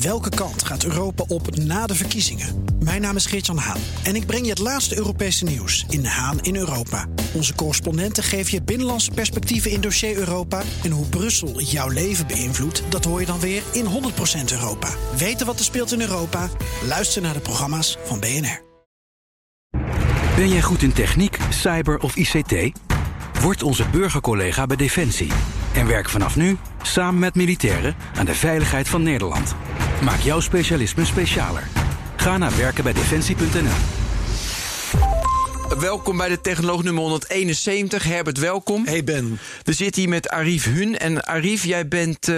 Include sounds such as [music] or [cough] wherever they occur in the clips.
Welke kant gaat Europa op na de verkiezingen? Mijn naam is Geert-Jan Haan en ik breng je het laatste Europese nieuws in Haan in Europa. Onze correspondenten geven je binnenlandse perspectieven in dossier Europa. En hoe Brussel jouw leven beïnvloedt, dat hoor je dan weer in 100% Europa. Weten wat er speelt in Europa? Luister naar de programma's van BNR. Ben jij goed in techniek, cyber of ICT? Word onze burgercollega bij Defensie. En werk vanaf nu samen met militairen aan de veiligheid van Nederland. Maak jouw specialisme specialer. Ga naar werkenbijdefensie.nl. Welkom bij de Technoloog nummer 171. Herbert, welkom. Hey Ben. We zitten hier met Arif Hun. En Arif, jij bent uh,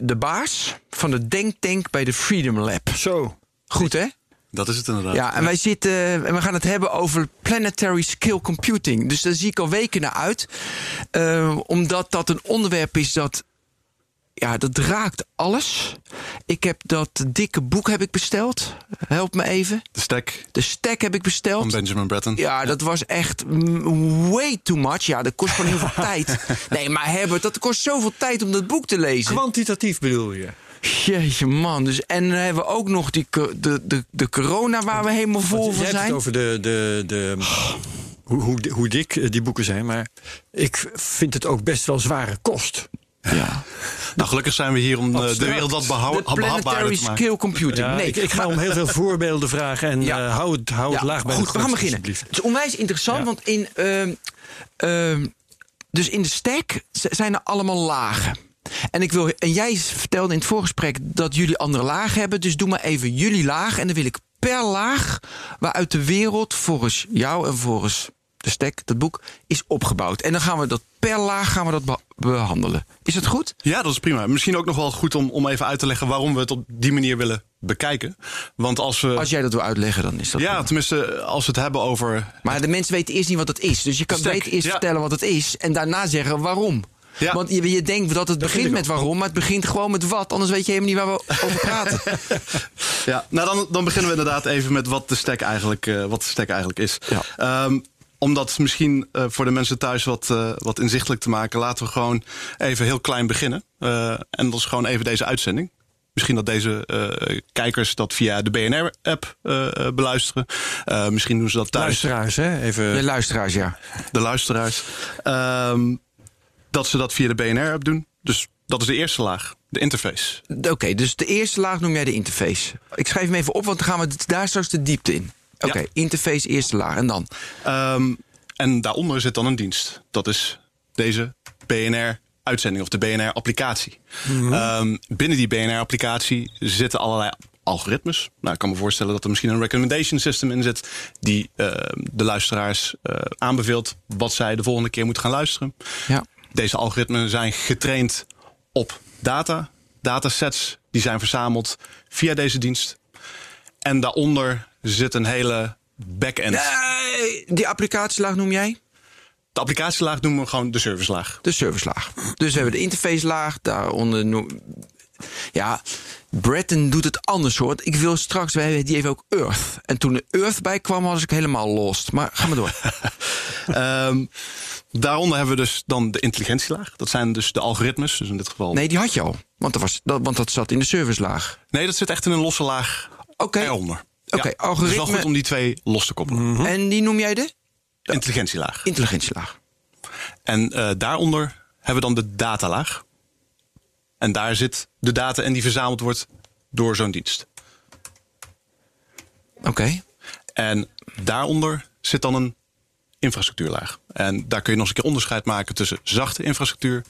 de baas van de denktank bij de Freedom Lab. Zo. Goed, hè? Dat is het inderdaad. Ja, en wij zitten en we gaan het hebben over planetary scale computing. Dus daar zie ik al weken naar uit. Uh, omdat dat een onderwerp is dat. Ja, dat raakt alles. Ik heb dat dikke boek heb ik besteld. Help me even. De stack. De stack heb ik besteld. Van Benjamin Bratton. Ja, dat was echt way too much. Ja, dat kost gewoon heel veel [laughs] tijd. Nee, maar Herbert, dat kost zoveel tijd om dat boek te lezen. Kwantitatief bedoel je? Jeetje man, dus en dan hebben we ook nog die, de, de, de corona waar we helemaal vol van zijn. Je hebt het over de, de, de, hoe, hoe, hoe dik die boeken zijn, maar ik vind het ook best wel zware kost. Ja. Nou, gelukkig zijn we hier om Abstract. de wereld wat behou- De planetary behapbaarder te maken. scale computing. Ja, nee, ik, ik ga maar- om heel veel voorbeelden vragen en Ja. eh, hou het, hou het Ja, laag bij Goed, we gaan beginnen. Het is onwijs interessant, want in, ehm, ehm, dus in de stack zijn er allemaal lagen. En, ik wil, en jij vertelde in het voorgesprek dat jullie andere lagen hebben. Dus doe maar even jullie laag. En dan wil ik per laag waaruit de wereld volgens jou en volgens de stack, dat boek, is opgebouwd. En dan gaan we dat per laag gaan we dat be- behandelen. Is het goed? Ja, dat is prima. Misschien ook nog wel goed om, om even uit te leggen waarom we het op die manier willen bekijken. Want als we. Als jij dat wil uitleggen, dan is dat. ja, prima. tenminste, als we het hebben over. Maar de mensen weten eerst niet wat het is. Dus je kan beter eerst ja. vertellen wat het is en daarna zeggen waarom. Ja. Want je, je denkt dat het begint met waarom, maar het begint gewoon met wat. Anders weet je helemaal niet waar we over praten. [laughs] Ja, nou dan, dan beginnen we inderdaad even met wat de stack eigenlijk, eh, wat de stack eigenlijk is. Ja. Ehm, om dat misschien eh, voor de mensen thuis wat, eh, wat inzichtelijk te maken, laten we gewoon even heel klein beginnen. Eh, en dat is gewoon even deze uitzending. Misschien dat deze eh, kijkers dat via de BNR-app beluisteren. Eh, misschien doen ze dat thuis. Luisteraars, hè? Even. De luisteraars, ja. de luisteraars. Ehm, dat ze dat via de BNR-app doen. Dus dat is de eerste laag, de interface. Oké, dus de eerste laag noem jij de interface. Ik schrijf hem even op, want dan gaan we daar straks de diepte in. Oké, Ja. interface, eerste laag. En dan? Ehm, en daaronder zit dan een dienst. Dat is deze BNR-uitzending of de BNR-applicatie. Ehm, binnen die BNR-applicatie zitten allerlei algoritmes. Nou, ik kan me voorstellen dat er misschien een recommendation system in zit... die ehm, de luisteraars eh, aanbeveelt wat zij de volgende keer moeten gaan luisteren. Ja. Deze algoritmen zijn getraind op data, datasets die zijn verzameld via deze dienst. En daaronder zit een hele back-end. Nee, die applicatielaag noem jij? De applicatielaag noemen we gewoon de servicelaag. De servicelaag. Dus we hebben de interface-laag, daaronder. noem- Ja, Breton doet het anders hoor. Ik wil straks, wij die heeft ook Earth. En toen er Earth bij kwam, was ik helemaal lost. Maar ga maar door. [laughs] Ehm, daaronder hebben we dus dan de intelligentielaag. Dat zijn dus de algoritmes. Dus in dit geval. Nee, die had je al. Want dat, was, dat, want dat zat in de servicelaag. Nee, dat zit echt in een losse laag Oké. Oké, ja, Het is wel goed om die twee los te koppelen. En die noem jij de? Intelligentielaag. Intelligentielaag. En eh, daaronder hebben we dan de datalaag. En daar zit de data en die verzameld wordt door zo'n dienst. Oké. En daaronder zit dan een infrastructuurlaag. En daar kun je nog eens een keer onderscheid maken tussen zachte infrastructuur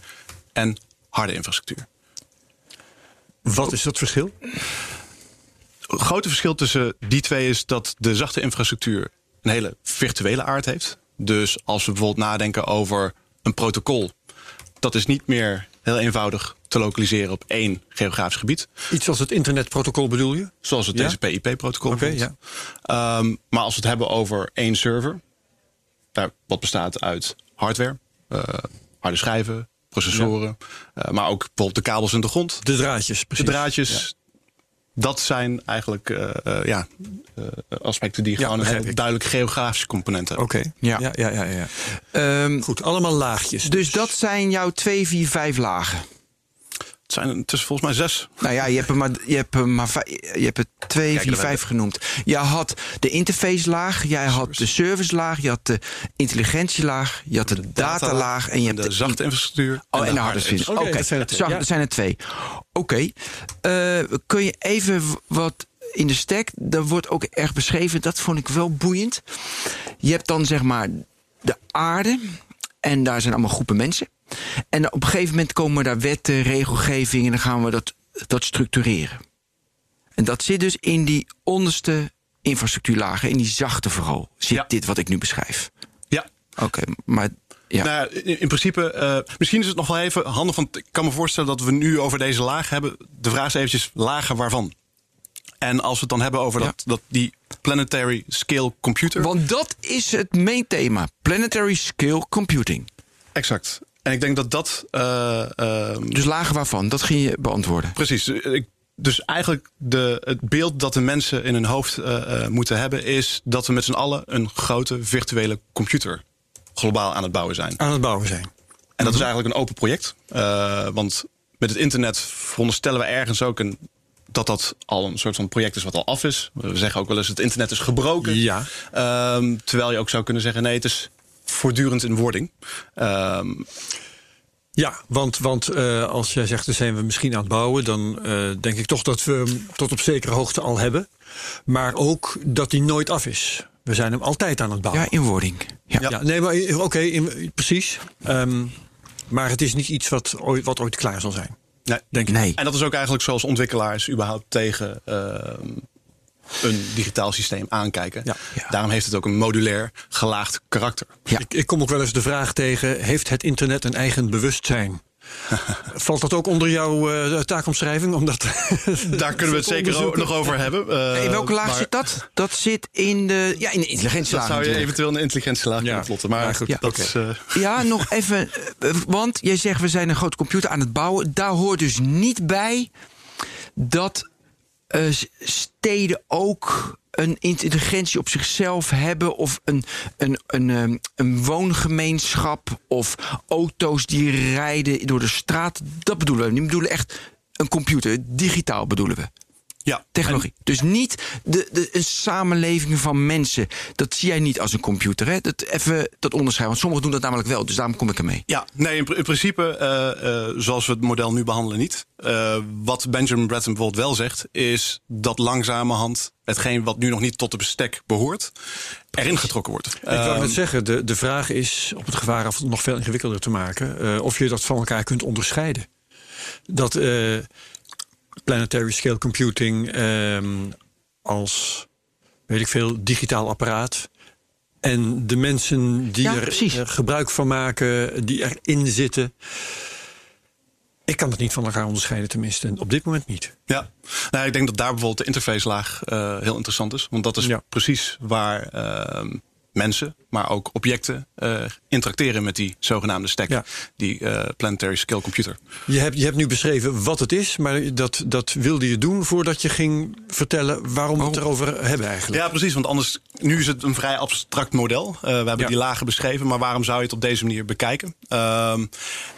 en harde infrastructuur. Wat is dat verschil? Grote verschil tussen die twee is dat de zachte infrastructuur een hele virtuele aard heeft. Dus als we bijvoorbeeld nadenken over een protocol, dat is niet meer heel eenvoudig te lokaliseren op één geografisch gebied. Iets als het internetprotocol bedoel je? Zoals het Ja? TCP/IP-protocol. Oké, bijvoorbeeld. Ehm, maar als we het hebben over één server, wat bestaat uit hardware, eh, harde schijven, processoren, eh, maar ook bijvoorbeeld de kabels in de grond, De draadjes, precies. de draadjes. Dat zijn eigenlijk eh, eh, ja, eh, aspecten die Ja, gewoon een duidelijk geografische component hebben. Oké. Ja. Ja. Ja, ja, ja, ja. Ehm, Goed, allemaal laagjes. dus dat zijn jouw twee, vier, vijf lagen. Het zijn er tussen volgens mij zes. Nou ja, je hebt er maar, je hebt er maar je hebt er twee, Kijk, vier, dat vijf genoemd. Je had de interface laag, jij had de service laag, je had de intelligentielaag, je had de, datalaag en je hebt de zachte infrastructuur. Oh, en de harde infrastructuur. Oké, Oké, dat zijn er twee, zacht, ja. dat zijn er twee. Oké, Eh, kun je even wat in de stack, daar wordt ook erg beschreven, dat vond ik wel boeiend. Je hebt dan zeg maar de aarde en daar zijn allemaal groepen mensen. En op een gegeven moment komen daar wetten, regelgeving en dan gaan we dat, dat structureren. En dat zit dus in die onderste infrastructuurlagen, in die zachte vooral, zit Ja. dit wat ik nu beschrijf. Ja, Oké, maar ja. Nou, in, in principe, eh, misschien is het nog wel even handig. Want ik kan me voorstellen dat we nu over deze laag hebben. De vraag is eventjes lagen waarvan. En als we het dan hebben over Ja. dat, dat die planetary scale computer. Want dat is het main thema. Planetary Scale Computing. Exact. En ik denk dat dat. eh, ehm, Dus lagen waarvan? Dat ging je beantwoorden. Precies. Ik, dus eigenlijk de, het beeld dat de mensen in hun hoofd eh, eh, moeten hebben, is dat we met z'n allen een grote virtuele computer globaal aan het bouwen zijn. Aan het bouwen zijn. En dat is eigenlijk een open project. Eh, want met het internet veronderstellen we ergens ook een, dat dat al een soort van project is wat al af is. We zeggen ook wel eens het internet is gebroken. Ja. Ehm, terwijl je ook zou kunnen zeggen nee, het is voortdurend in wording. Ehm, Ja, want, want eh, als jij zegt, dan zijn we misschien aan het bouwen, dan eh, denk ik toch dat we hem tot op zekere hoogte al hebben. Maar ook dat hij nooit af is. We zijn hem altijd aan het bouwen. Ja, in wording. Ja. Ja, nee, maar eh, oké, in- precies. Ehm, maar het is niet iets wat ooit, wat ooit klaar zal zijn. nee. Denk ik. Nee. En dat is ook eigenlijk zoals ontwikkelaars überhaupt tegen ehm, een digitaal systeem aankijken. Ja. Ja. Daarom heeft het ook een modulair gelaagd karakter. Ja. Ik, ik kom ook wel eens de vraag tegen: heeft het internet een eigen bewustzijn? [laughs] Valt dat ook onder jouw eh, taakomschrijving? Omdat [laughs] Daar kunnen we het zeker ook nog over hebben. Eh, in welke laag maar zit dat? Dat zit in de, ja, in de Dat intelligentielaag. zou je natuurlijk. eventueel een intelligentielaag Ja. kunnen plotten. Maar Ja, goed, dat oké. is... eh, Ja, nog [laughs] even. eh, Want jij zegt we zijn een grote computer aan het bouwen. Daar hoort dus niet bij dat s- steden ook een intelligentie op zichzelf hebben. Of een, een, een, ehm, een woongemeenschap. Of auto's die rijden door de straat. Dat bedoelen we. We bedoelen echt een computer. Digitaal bedoelen we. Ja. Technologie. Dus niet de, de, een samenleving van mensen. Dat zie jij niet als een computer. Hè? Dat, even dat onderscheid. Want sommigen doen dat namelijk wel. Dus daarom kom ik ermee. Ja, nee, in, pr- in principe, eh, eh, zoals we het model nu behandelen, niet. Eh, wat Benjamin Bratton bijvoorbeeld wel zegt, is dat langzamerhand hetgeen wat nu nog niet tot de bestek behoort, erin getrokken wordt. Ik wou net zeggen, de, de vraag is op het gevaar af het nog veel ingewikkelder te maken, eh, of je dat van elkaar kunt onderscheiden. Dat eh, planetary scale computing ehm, als, weet ik veel, digitaal apparaat. En de mensen die Ja, er precies. gebruik van maken, die erin zitten. Ik kan het niet van elkaar onderscheiden, tenminste. Op dit moment niet. Ja, nou, ik denk dat daar bijvoorbeeld de interface-laag eh, heel interessant is. Want dat is Ja. precies waar ehm, mensen, maar ook objecten eh, interacteren met die zogenaamde stack. Ja. Die eh, planetary scale computer. Je hebt, je hebt nu beschreven wat het is, maar dat, dat wilde je doen voordat je ging vertellen waarom we het Oh. erover hebben eigenlijk. Ja, precies. Want anders, nu is het een vrij abstract model. Eh, we hebben Ja. die lagen beschreven, maar waarom zou je het op deze manier bekijken? Ehm,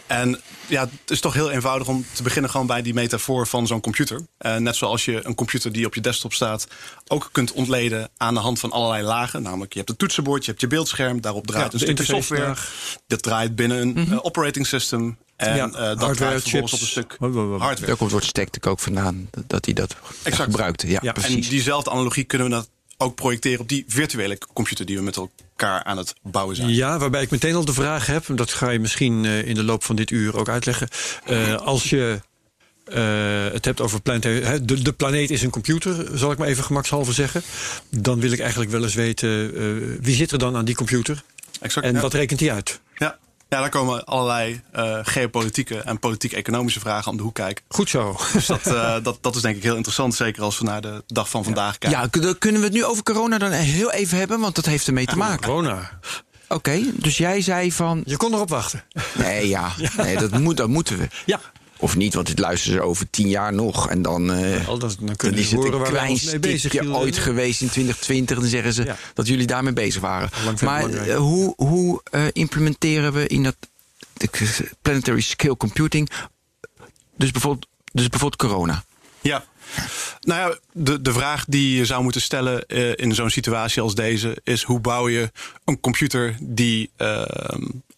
en ja, het is toch heel eenvoudig om te beginnen gewoon bij die metafoor van zo'n computer. Net zoals je een computer die op je desktop staat ook kunt ontleden aan de hand van allerlei lagen. Namelijk, je hebt een toetsenbord, je hebt je beeldscherm, daarop draait Ja, een stukje software. Dat draait binnen een eh, operating system. En Ja, eh, dat hardware, draait vervolgens op chips. een stuk Wa- wa- wa- hardware. Daar komt het woord stack natuurlijk ook vandaan. Dat hij dat Exact. gebruikte. Ja, Ja, En precies. diezelfde analogie kunnen we dat ook projecteren op die virtuele computer die we met elkaar aan het bouwen zijn. Ja, waarbij ik meteen al de vraag heb, en dat ga je misschien eh, in de loop van dit uur ook uitleggen. Eh, als je het hebt over de, de planeet is een computer, zal ik maar even gemakshalve zeggen. Dan wil ik eigenlijk wel eens weten, eh, wie zit er dan aan die computer? Exact. En ja. wat rekent die uit? Ja. ja, daar komen allerlei eh, geopolitieke en politiek-economische vragen om de hoek kijken. Goed zo. Dus dat, eh, [laughs] dat, dat is denk ik heel interessant, zeker als we naar de dag van vandaag kijken. Ja, kunnen we het nu over corona dan heel even hebben, want dat heeft ermee te maken. Corona. Oké, dus jij zei van. Je kon erop wachten. Nee, ja, [laughs] nee, dat, moet, dat moeten we. Ja. Of niet, want dit luisteren ze over tien jaar nog. En dan, eh, Al dat, dan dan kunnen is het horen een waar we klein ooit geweest in 2020. Dan zeggen ze Ja. dat jullie daarmee bezig waren. Maar eh, hoe, hoe eh, implementeren we in dat planetary scale computing Dus bijvoorbeeld, dus bijvoorbeeld corona. Ja. Nou ja, de, de vraag die je zou moeten stellen uh, in zo'n situatie als deze is: hoe bouw je een computer die uh,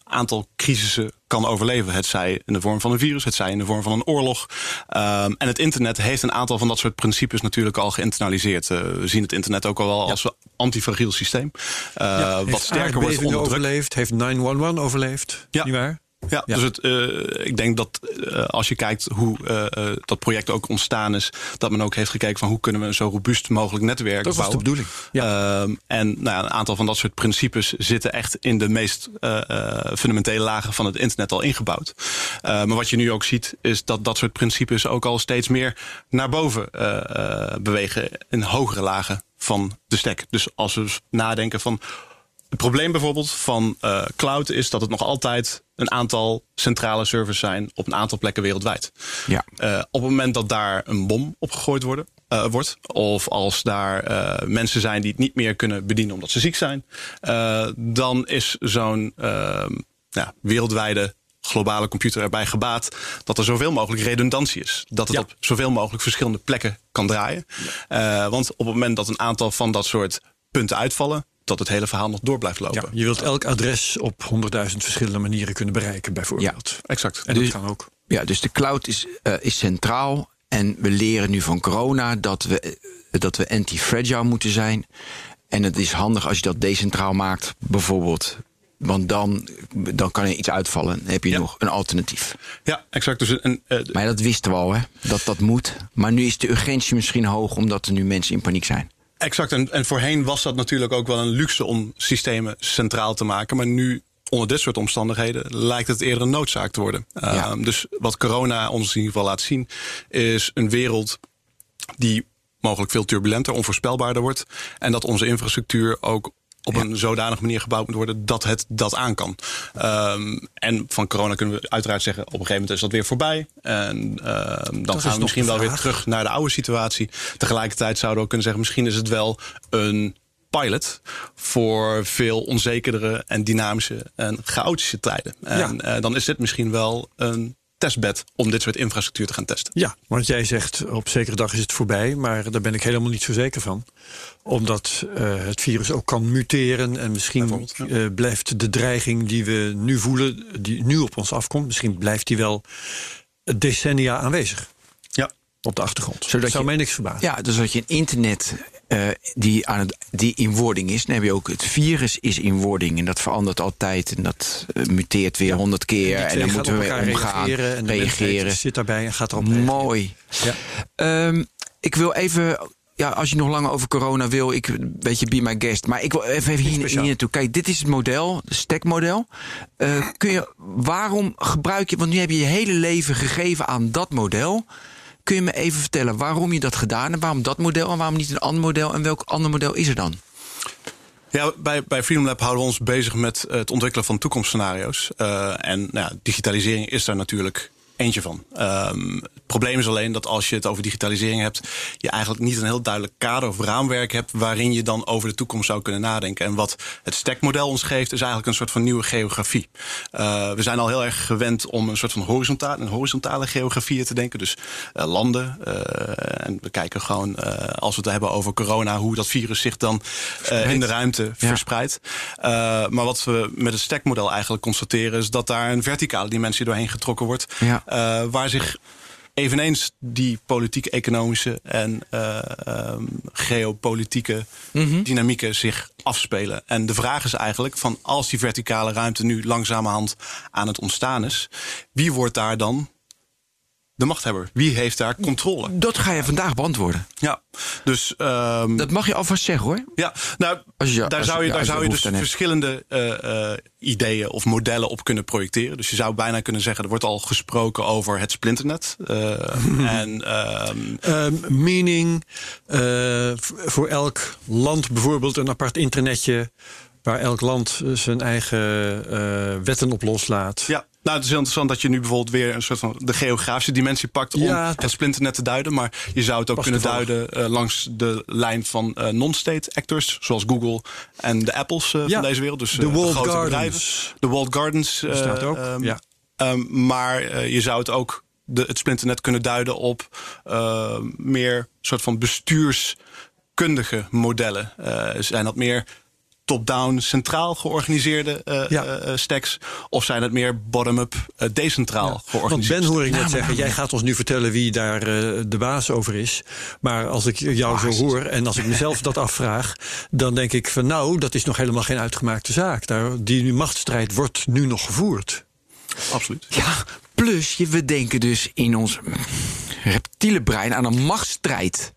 aantal crisissen kan overleven. Het zij in de vorm van een virus, het zij in de vorm van een oorlog. Um, en het internet heeft een aantal van dat soort principes natuurlijk al geïnternaliseerd. Uh, we zien het internet ook al wel ja. als antifragiel systeem. Ja, wat sterker wordt onder druk. overleefd, heeft 911 overleefd. Ja. Niet waar? Ja, ja, dus het, uh, ik denk dat uh, als je kijkt hoe uh, dat project ook ontstaan is, dat men ook heeft gekeken van hoe kunnen we een zo robuust mogelijk netwerk dat bouwen. Dat was de bedoeling. Ja. Uh, en nou ja, een aantal van dat soort principes zitten echt in de meest fundamentele lagen van het internet al ingebouwd. maar wat je nu ook ziet, is dat dat soort principes ook al steeds meer naar boven bewegen in hogere lagen van de stack. Dus als we nadenken van het probleem bijvoorbeeld van uh, cloud is dat het nog altijd een aantal centrale servers zijn op een aantal plekken wereldwijd. Ja. Uh, op het moment dat daar een bom op gegooid worden, uh, wordt, of als daar mensen zijn die het niet meer kunnen bedienen omdat ze ziek zijn, dan is zo'n ja, wereldwijde globale computer erbij gebaat dat er zoveel mogelijk redundantie is. Dat het ja. op zoveel mogelijk verschillende plekken kan draaien. Ja. want op het moment dat een aantal van dat soort punten uitvallen, dat het hele verhaal nog door blijft lopen. Ja, je wilt elk adres op honderdduizend verschillende manieren kunnen bereiken, bijvoorbeeld. Ja, exact. En dus, dat kan ook. Ja, dus de cloud is, uh, is centraal. En we leren nu van corona dat we, dat we anti-fragile moeten zijn. En het is handig als je dat decentraal maakt, bijvoorbeeld. Want dan, dan kan er iets uitvallen. Dan heb je ja. nog een alternatief. Ja, exact. Dus een, uh, maar dat wisten we al, hè? Dat dat moet. Maar nu is de urgentie misschien hoog, omdat er nu mensen in paniek zijn. Exact. En, en voorheen was dat natuurlijk ook wel een luxe om systemen centraal te maken. Maar nu onder dit soort omstandigheden lijkt het eerder een noodzaak te worden. Ja. Uh, dus wat corona ons in ieder geval laat zien, is een wereld die mogelijk veel turbulenter, onvoorspelbaarder wordt. En dat onze infrastructuur ook op een zodanige manier gebouwd moet worden dat het dat aan kan. Um, en van corona kunnen we uiteraard zeggen, op een gegeven moment is dat weer voorbij. En um, dan gaan we misschien wel weer terug naar de oude situatie. Tegelijkertijd zouden we ook kunnen zeggen, misschien is het wel een pilot voor veel onzekerdere en dynamische en chaotische tijden. En ja. uh, dan is dit misschien wel een testbed om dit soort infrastructuur te gaan testen. Ja, want jij zegt op zekere dag is het voorbij, maar daar ben ik helemaal niet zo zeker van. Omdat uh, het virus ook kan muteren en misschien ja. uh, blijft de dreiging die we nu voelen, die nu op ons afkomt, misschien blijft die wel decennia aanwezig. Ja. Op de achtergrond. Zodat dat zou je, mij niks verbazen. Ja, dus dat je een internet uh, die, aan het, die in wording is. Dan heb je ook het virus is in wording. En dat verandert altijd. En dat uh, muteert weer honderd keer. En, dan moeten we weer omgaan. Reageren. En reageren. zit daarbij en gaat erop Mooi. Ja. Um, ik wil even ja, als je nog langer over corona wil, ik weet je, be my guest. Maar ik wil even, even hier, hier naartoe. Kijk, dit is het model, het stackmodel. Uh, kun je, waarom gebruik je, want nu heb je je hele leven gegeven aan dat model. Kun je me even vertellen waarom je dat gedaan hebt? Waarom dat model en waarom niet een ander model? En welk ander model is er dan? Ja, bij, bij Freedom Lab houden we ons bezig met het ontwikkelen van toekomstscenario's. Uh, en nou ja, digitalisering is daar natuurlijk eentje van. Um, het probleem is alleen dat als je het over digitalisering hebt, je eigenlijk niet een heel duidelijk kader of raamwerk hebt waarin je dan over de toekomst zou kunnen nadenken. En wat het stackmodel ons geeft, is eigenlijk een soort van nieuwe geografie. Uh, we zijn al heel erg gewend om een soort van horizontale, een horizontale geografie te denken. Dus uh, landen. Uh, en we kijken gewoon, als we het hebben over corona, hoe dat virus zich dan in de ruimte ja. verspreidt. maar wat we met het stackmodel eigenlijk constateren, is dat daar een verticale dimensie doorheen getrokken wordt. Ja. Uh, waar zich eveneens die politieke, economische en uh, um, geopolitieke mm -hmm. dynamieken zich afspelen. En de vraag is eigenlijk van als die verticale ruimte nu langzamerhand aan het ontstaan is, wie wordt daar dan de machthebber? Wie heeft daar controle? Dat ga je vandaag beantwoorden. Ja, dus. Um, dat mag je alvast zeggen hoor. Ja, nou, je, daar zou je, daar zou je dus verschillende uh, uh, ideeën of modellen op kunnen projecteren. Dus je zou bijna kunnen zeggen: er wordt al gesproken over het splinternet. Uh, [laughs] en, um, um, meaning voor elk land bijvoorbeeld een apart internetje. Waar elk land zijn eigen wetten op loslaat. Ja, nou, het is heel interessant dat je nu bijvoorbeeld weer een soort van de geografische dimensie pakt om ja, het splinternet te duiden. Maar je zou het ook kunnen duiden uh, langs de lijn van uh, non-state actors, zoals Google en de Apples uh, ja, van deze wereld. Dus de grote Gardens. bedrijven. De Walled Gardens. staat ook. Um, ja. Um, maar je zou het ook de, het splinternet kunnen duiden op meer soort van bestuurskundige modellen? Zijn dat meer top-down centraal georganiseerde uh, ja. uh, stacks? Of zijn het meer bottom-up uh, decentraal ja. georganiseerde Want Ben hoor ik net zeggen, jij gaat ons nu vertellen wie daar de baas over is. Maar als ik jou baas. zo hoor en als ik mezelf dat afvraag... dan denk ik van nou, dat is nog helemaal geen uitgemaakte zaak. Daar, die machtsstrijd wordt nu nog gevoerd. Absoluut. Ja, plus we denken dus in ons reptiele brein aan een machtsstrijd...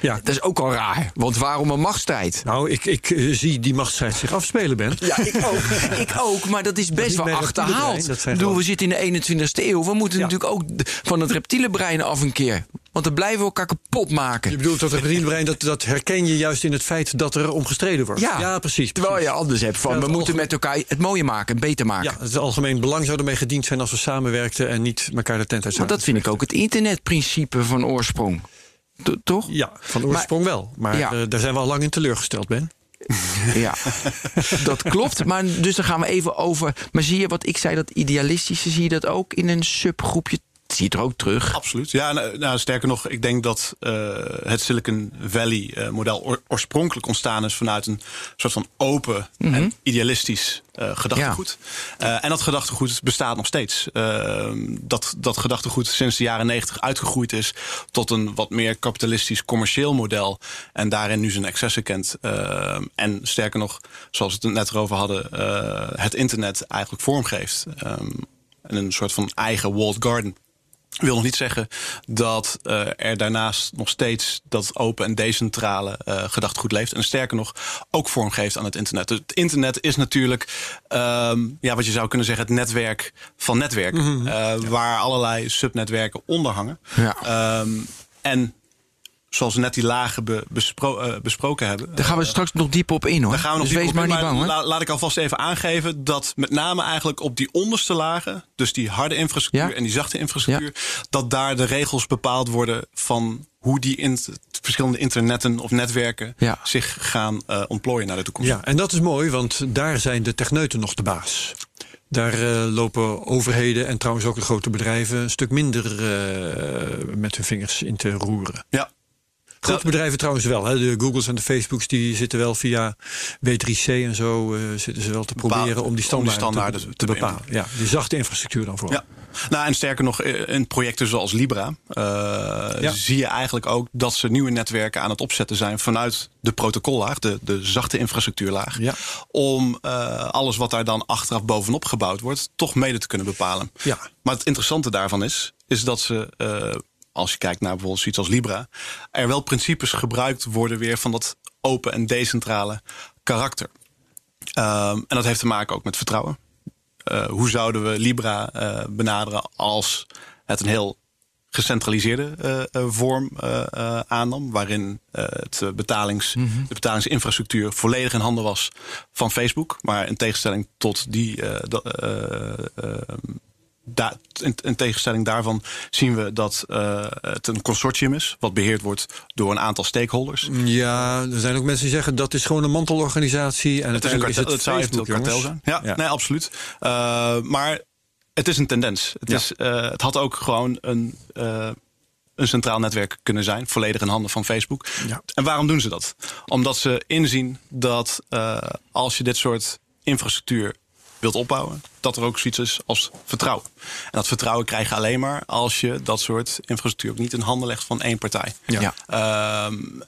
Ja. Dat is ook al raar. Want waarom een machtsstrijd? Nou, ik, ik uh, zie die machtsstrijd zich afspelen, Ben. Ja, ik ook. [laughs] ik ook. Maar dat is best dat wel achterhaald. Ik bedoel, we zitten in de 21ste eeuw. We moeten ja. natuurlijk ook van het reptiele brein af een keer. Want dan blijven we elkaar kapot maken. Je bedoelt dat het reptiele brein, dat, dat herken je juist in het feit dat er om gestreden wordt. Ja, ja precies, Terwijl je anders hebt van, we moeten met elkaar het mooier maken, beter maken. Ja, het algemeen belang zou ermee gediend zijn als we samenwerkten en niet elkaar de tent uit Maar dat vind ik ook het internetprincipe van oorsprong toch? Ja, van oorsprong maar, wel. Maar ja. uh, daar zijn we al lang in teleurgesteld, Ben. [laughs] Ja, dat klopt. Maar dus dan gaan we even over. Maar zie je wat ik zei, dat idealistische, zie je dat ook in een subgroepje zie je het er ook terug. Absoluut. Ja, nou, nou sterker nog, ik denk dat uh, het Silicon Valley uh, model or oorspronkelijk ontstaan is vanuit een soort van open mm -hmm. en idealistisch uh, gedachtegoed. Ja. en dat gedachtegoed bestaat nog steeds. dat, dat gedachtegoed sinds de jaren negentig uitgegroeid is tot een wat meer kapitalistisch commercieel model. En daarin nu zijn excessen kent. en sterker nog, zoals we het net erover hadden, het internet eigenlijk vormgeeft. En een soort van eigen walled garden wil nog niet zeggen dat uh, er daarnaast nog steeds dat open en decentrale uh, gedachtegoed leeft. En sterker nog, ook vorm geeft aan het internet. Dus het internet is natuurlijk, um, ja, wat je zou kunnen zeggen, het netwerk van netwerken. Mm -hmm. uh, ja. Waar allerlei subnetwerken onder hangen. Ja. Um, en zoals we net die lagen be, bespro, uh, besproken hebben. Daar gaan we straks nog diep op in hoor. Daar gaan we nog dus wees maar in, niet bang hoor. La, laat ik alvast even aangeven dat met name eigenlijk op die onderste lagen, dus die harde infrastructuur ja? en die zachte infrastructuur, ja? dat daar de regels bepaald worden van hoe die in verschillende internetten of netwerken ja. zich gaan uh, ontplooien naar de toekomst. Ja, en dat is mooi, want daar zijn de techneuten nog de baas. Daar uh, lopen overheden en trouwens ook de grote bedrijven een stuk minder uh, met hun vingers in te roeren. Ja, Grote bedrijven trouwens wel. Hè. De Googles en de Facebooks die zitten wel via W3C en zo uh, zitten ze wel te proberen om die standaarden, om die standaarden te, bepalen. Ja, die zachte infrastructuur dan voor. Ja. Nou, en sterker nog, in projecten zoals Libra uh, ja. zie je eigenlijk ook dat ze nieuwe netwerken aan het opzetten zijn vanuit de protocollaag, de, de zachte infrastructuurlaag. Ja. Om uh, alles wat daar dan achteraf bovenop gebouwd wordt, toch mede te kunnen bepalen. Ja. Maar het interessante daarvan is, is dat ze uh, als je kijkt naar bijvoorbeeld zoiets als Libra, er wel principes gebruikt worden weer van dat open en decentrale karakter. Um, en dat heeft te maken ook met vertrouwen. Uh, hoe zouden we Libra uh, benaderen als het een heel gecentraliseerde uh, vorm aannam, waarin het betalings, mm -hmm. de betalingsinfrastructuur volledig in handen was van Facebook, maar in tegenstelling tot die da in, in, tegenstelling daarvan zien we dat uh, het een consortium is, wat beheerd wordt door een aantal stakeholders. Ja, er zijn ook mensen die zeggen dat is gewoon een mantelorganisatie. En het is een kartel, is het, zou eventueel kartel zijn. Ja, ja, nee, absoluut. Uh, maar het is een tendens. Het, ja. is, uh, het had ook gewoon een een centraal netwerk kunnen zijn, volledig in handen van Facebook. Ja. En waarom doen ze dat? Omdat ze inzien dat uh, als je dit soort infrastructuur wilt opbouwen, dat er ook zoiets is als vertrouwen. En dat vertrouwen krijg je alleen maar als je dat soort infrastructuur ook niet in handen legt van één partij. Ja. Um,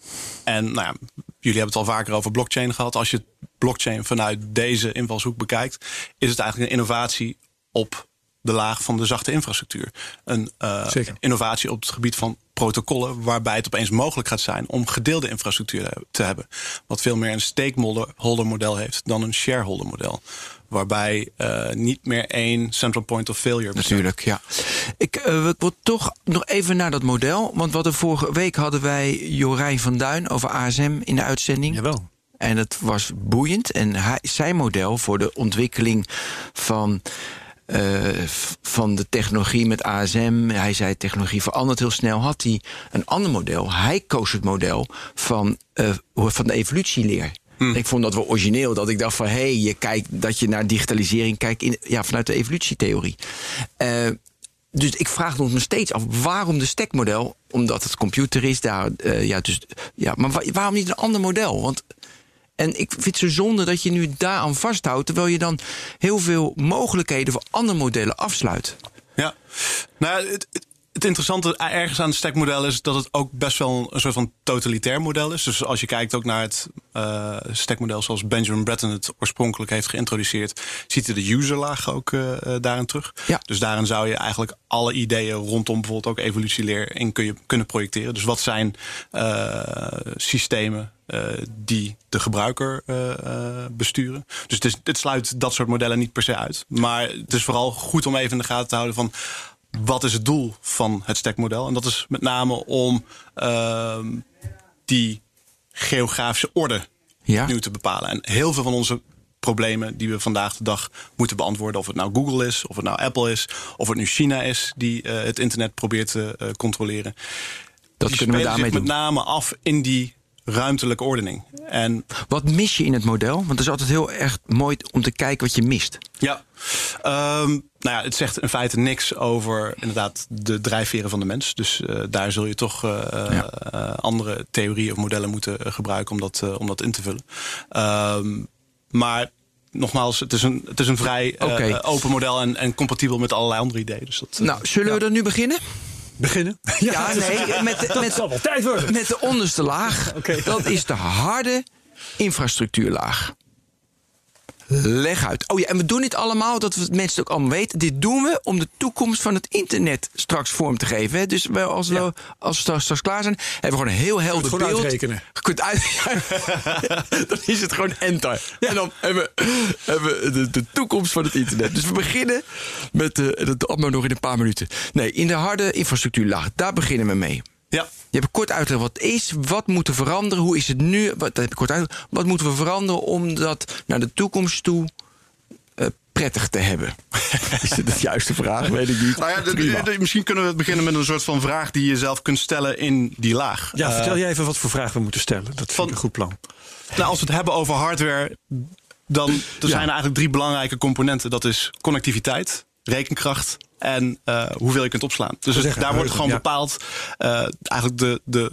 en nou ja, jullie hebben het al vaker over blockchain gehad. Als je blockchain vanuit deze invalshoek bekijkt, is het eigenlijk een innovatie op de laag van de zachte infrastructuur. Een uh, innovatie op het gebied van protocollen, waarbij het opeens mogelijk gaat zijn om gedeelde infrastructuur te hebben. Wat veel meer een stakeholder model heeft dan een shareholder model waarbij uh, niet meer één central point of failure bestaat. Natuurlijk, ja. Ik, uh, ik wil toch nog even naar dat model. Want wat er vorige week hadden wij Jorijn van Duin over ASM in de uitzending. Jawel. En het was boeiend. En hij, zijn model voor de ontwikkeling van. Uh, van de technologie met ASM. Hij zei technologie verandert heel snel. Had hij een ander model. Hij koos het model van, uh, van de evolutieleer. Hmm. Ik vond dat wel origineel. Dat ik dacht van hé, hey, je kijkt dat je naar digitalisering kijkt in, ja, vanuit de evolutietheorie. Uh, dus ik vraag ons me steeds af waarom de stekmodel? Omdat het computer is daar. eh, ja, dus, ja, maar wa- waarom niet een ander model? Want, en ik vind het zo zonde dat je nu daaraan vasthoudt, terwijl je dan heel veel mogelijkheden voor andere modellen afsluit. Ja, nou, het, het interessante ergens aan het stekmodel is dat het ook best wel een soort van totalitair model is. Dus als je kijkt ook naar het eh stekmodel zoals Benjamin Breton het oorspronkelijk heeft geïntroduceerd, ziet je de userlaag ook eh, eh, daarin terug. Ja. Dus daarin zou je eigenlijk alle ideeën rondom bijvoorbeeld ook evolutieleer in kun je, kunnen projecteren. Dus wat zijn systemen die de gebruiker besturen. Dus het, is, het sluit dat soort modellen niet per se uit. Maar het is vooral goed om even in de gaten te houden van wat is het doel van het stekmodel. En dat is met name om ehm, die geografische orde Ja. opnieuw te bepalen. En heel veel van onze problemen die we vandaag de dag moeten beantwoorden, of het nou Google is, of het nou Apple is, of het nu China is die eh, het internet probeert te eh, controleren. Dat die kunnen we daarmee zich doen. met name af in die ruimtelijke ordening. En Wat mis je in het model? Want het is altijd heel erg mooi om te kijken wat je mist. Ja, Ehm, nou ja, het zegt in feite niks over inderdaad de drijfveren van de mens. Dus eh, daar zul je toch eh, Ja. eh, andere theorieën of modellen moeten gebruiken om dat, om dat in te vullen. Ehm, maar nogmaals, het is een, het is een vrij open model en, en compatibel met allerlei andere ideeën. Dus dat, Nou, zullen we dan nu beginnen? Beginnen? [laughs] Ja, nee, met, de- met, zal wel tijd worden. met de onderste laag. [laughs] Oké. Dat is de harde infrastructuurlaag. Leg uit. Oh ja, en we doen dit allemaal, dat we het mensen ook allemaal weten. Dit doen we om de toekomst van het internet straks vorm te geven. Hè? Dus we, als, we, als we straks, straks klaar zijn, hebben we gewoon een heel helder gewoon beeld. uitrekenen. Je kunt uit, [laughs] ja, dan is het gewoon enter. En dan hebben we, hebben we de, de toekomst van het internet. Dus we beginnen met de, dat allemaal nog in een paar minuten. Nee, in de harde infrastructuurlaag, daar beginnen we mee. Ja. Je hebt kort uitgelegd wat het is, wat moet er veranderen, hoe is het nu, wat, dat heb ik kort uitgelegd. Wat moeten we veranderen om dat naar de toekomst toe eh, prettig te hebben? [laughs] is dit de juiste vraag? Weet ik niet. Nou ja, de- Prima. de- de- misschien kunnen we beginnen met een soort van vraag die je zelf kunt stellen in die laag. Ja, Eh, vertel jij even wat voor vragen we moeten stellen. Dat vind Van- ik een goed plan. Nou, als we het hebben over hardware, dan er zijn er eigenlijk drie belangrijke componenten. Dat is connectiviteit, rekenkracht en eh, hoeveel je kunt opslaan. Dus zeggen, daar wordt gewoon bepaald eh, eigenlijk de, de,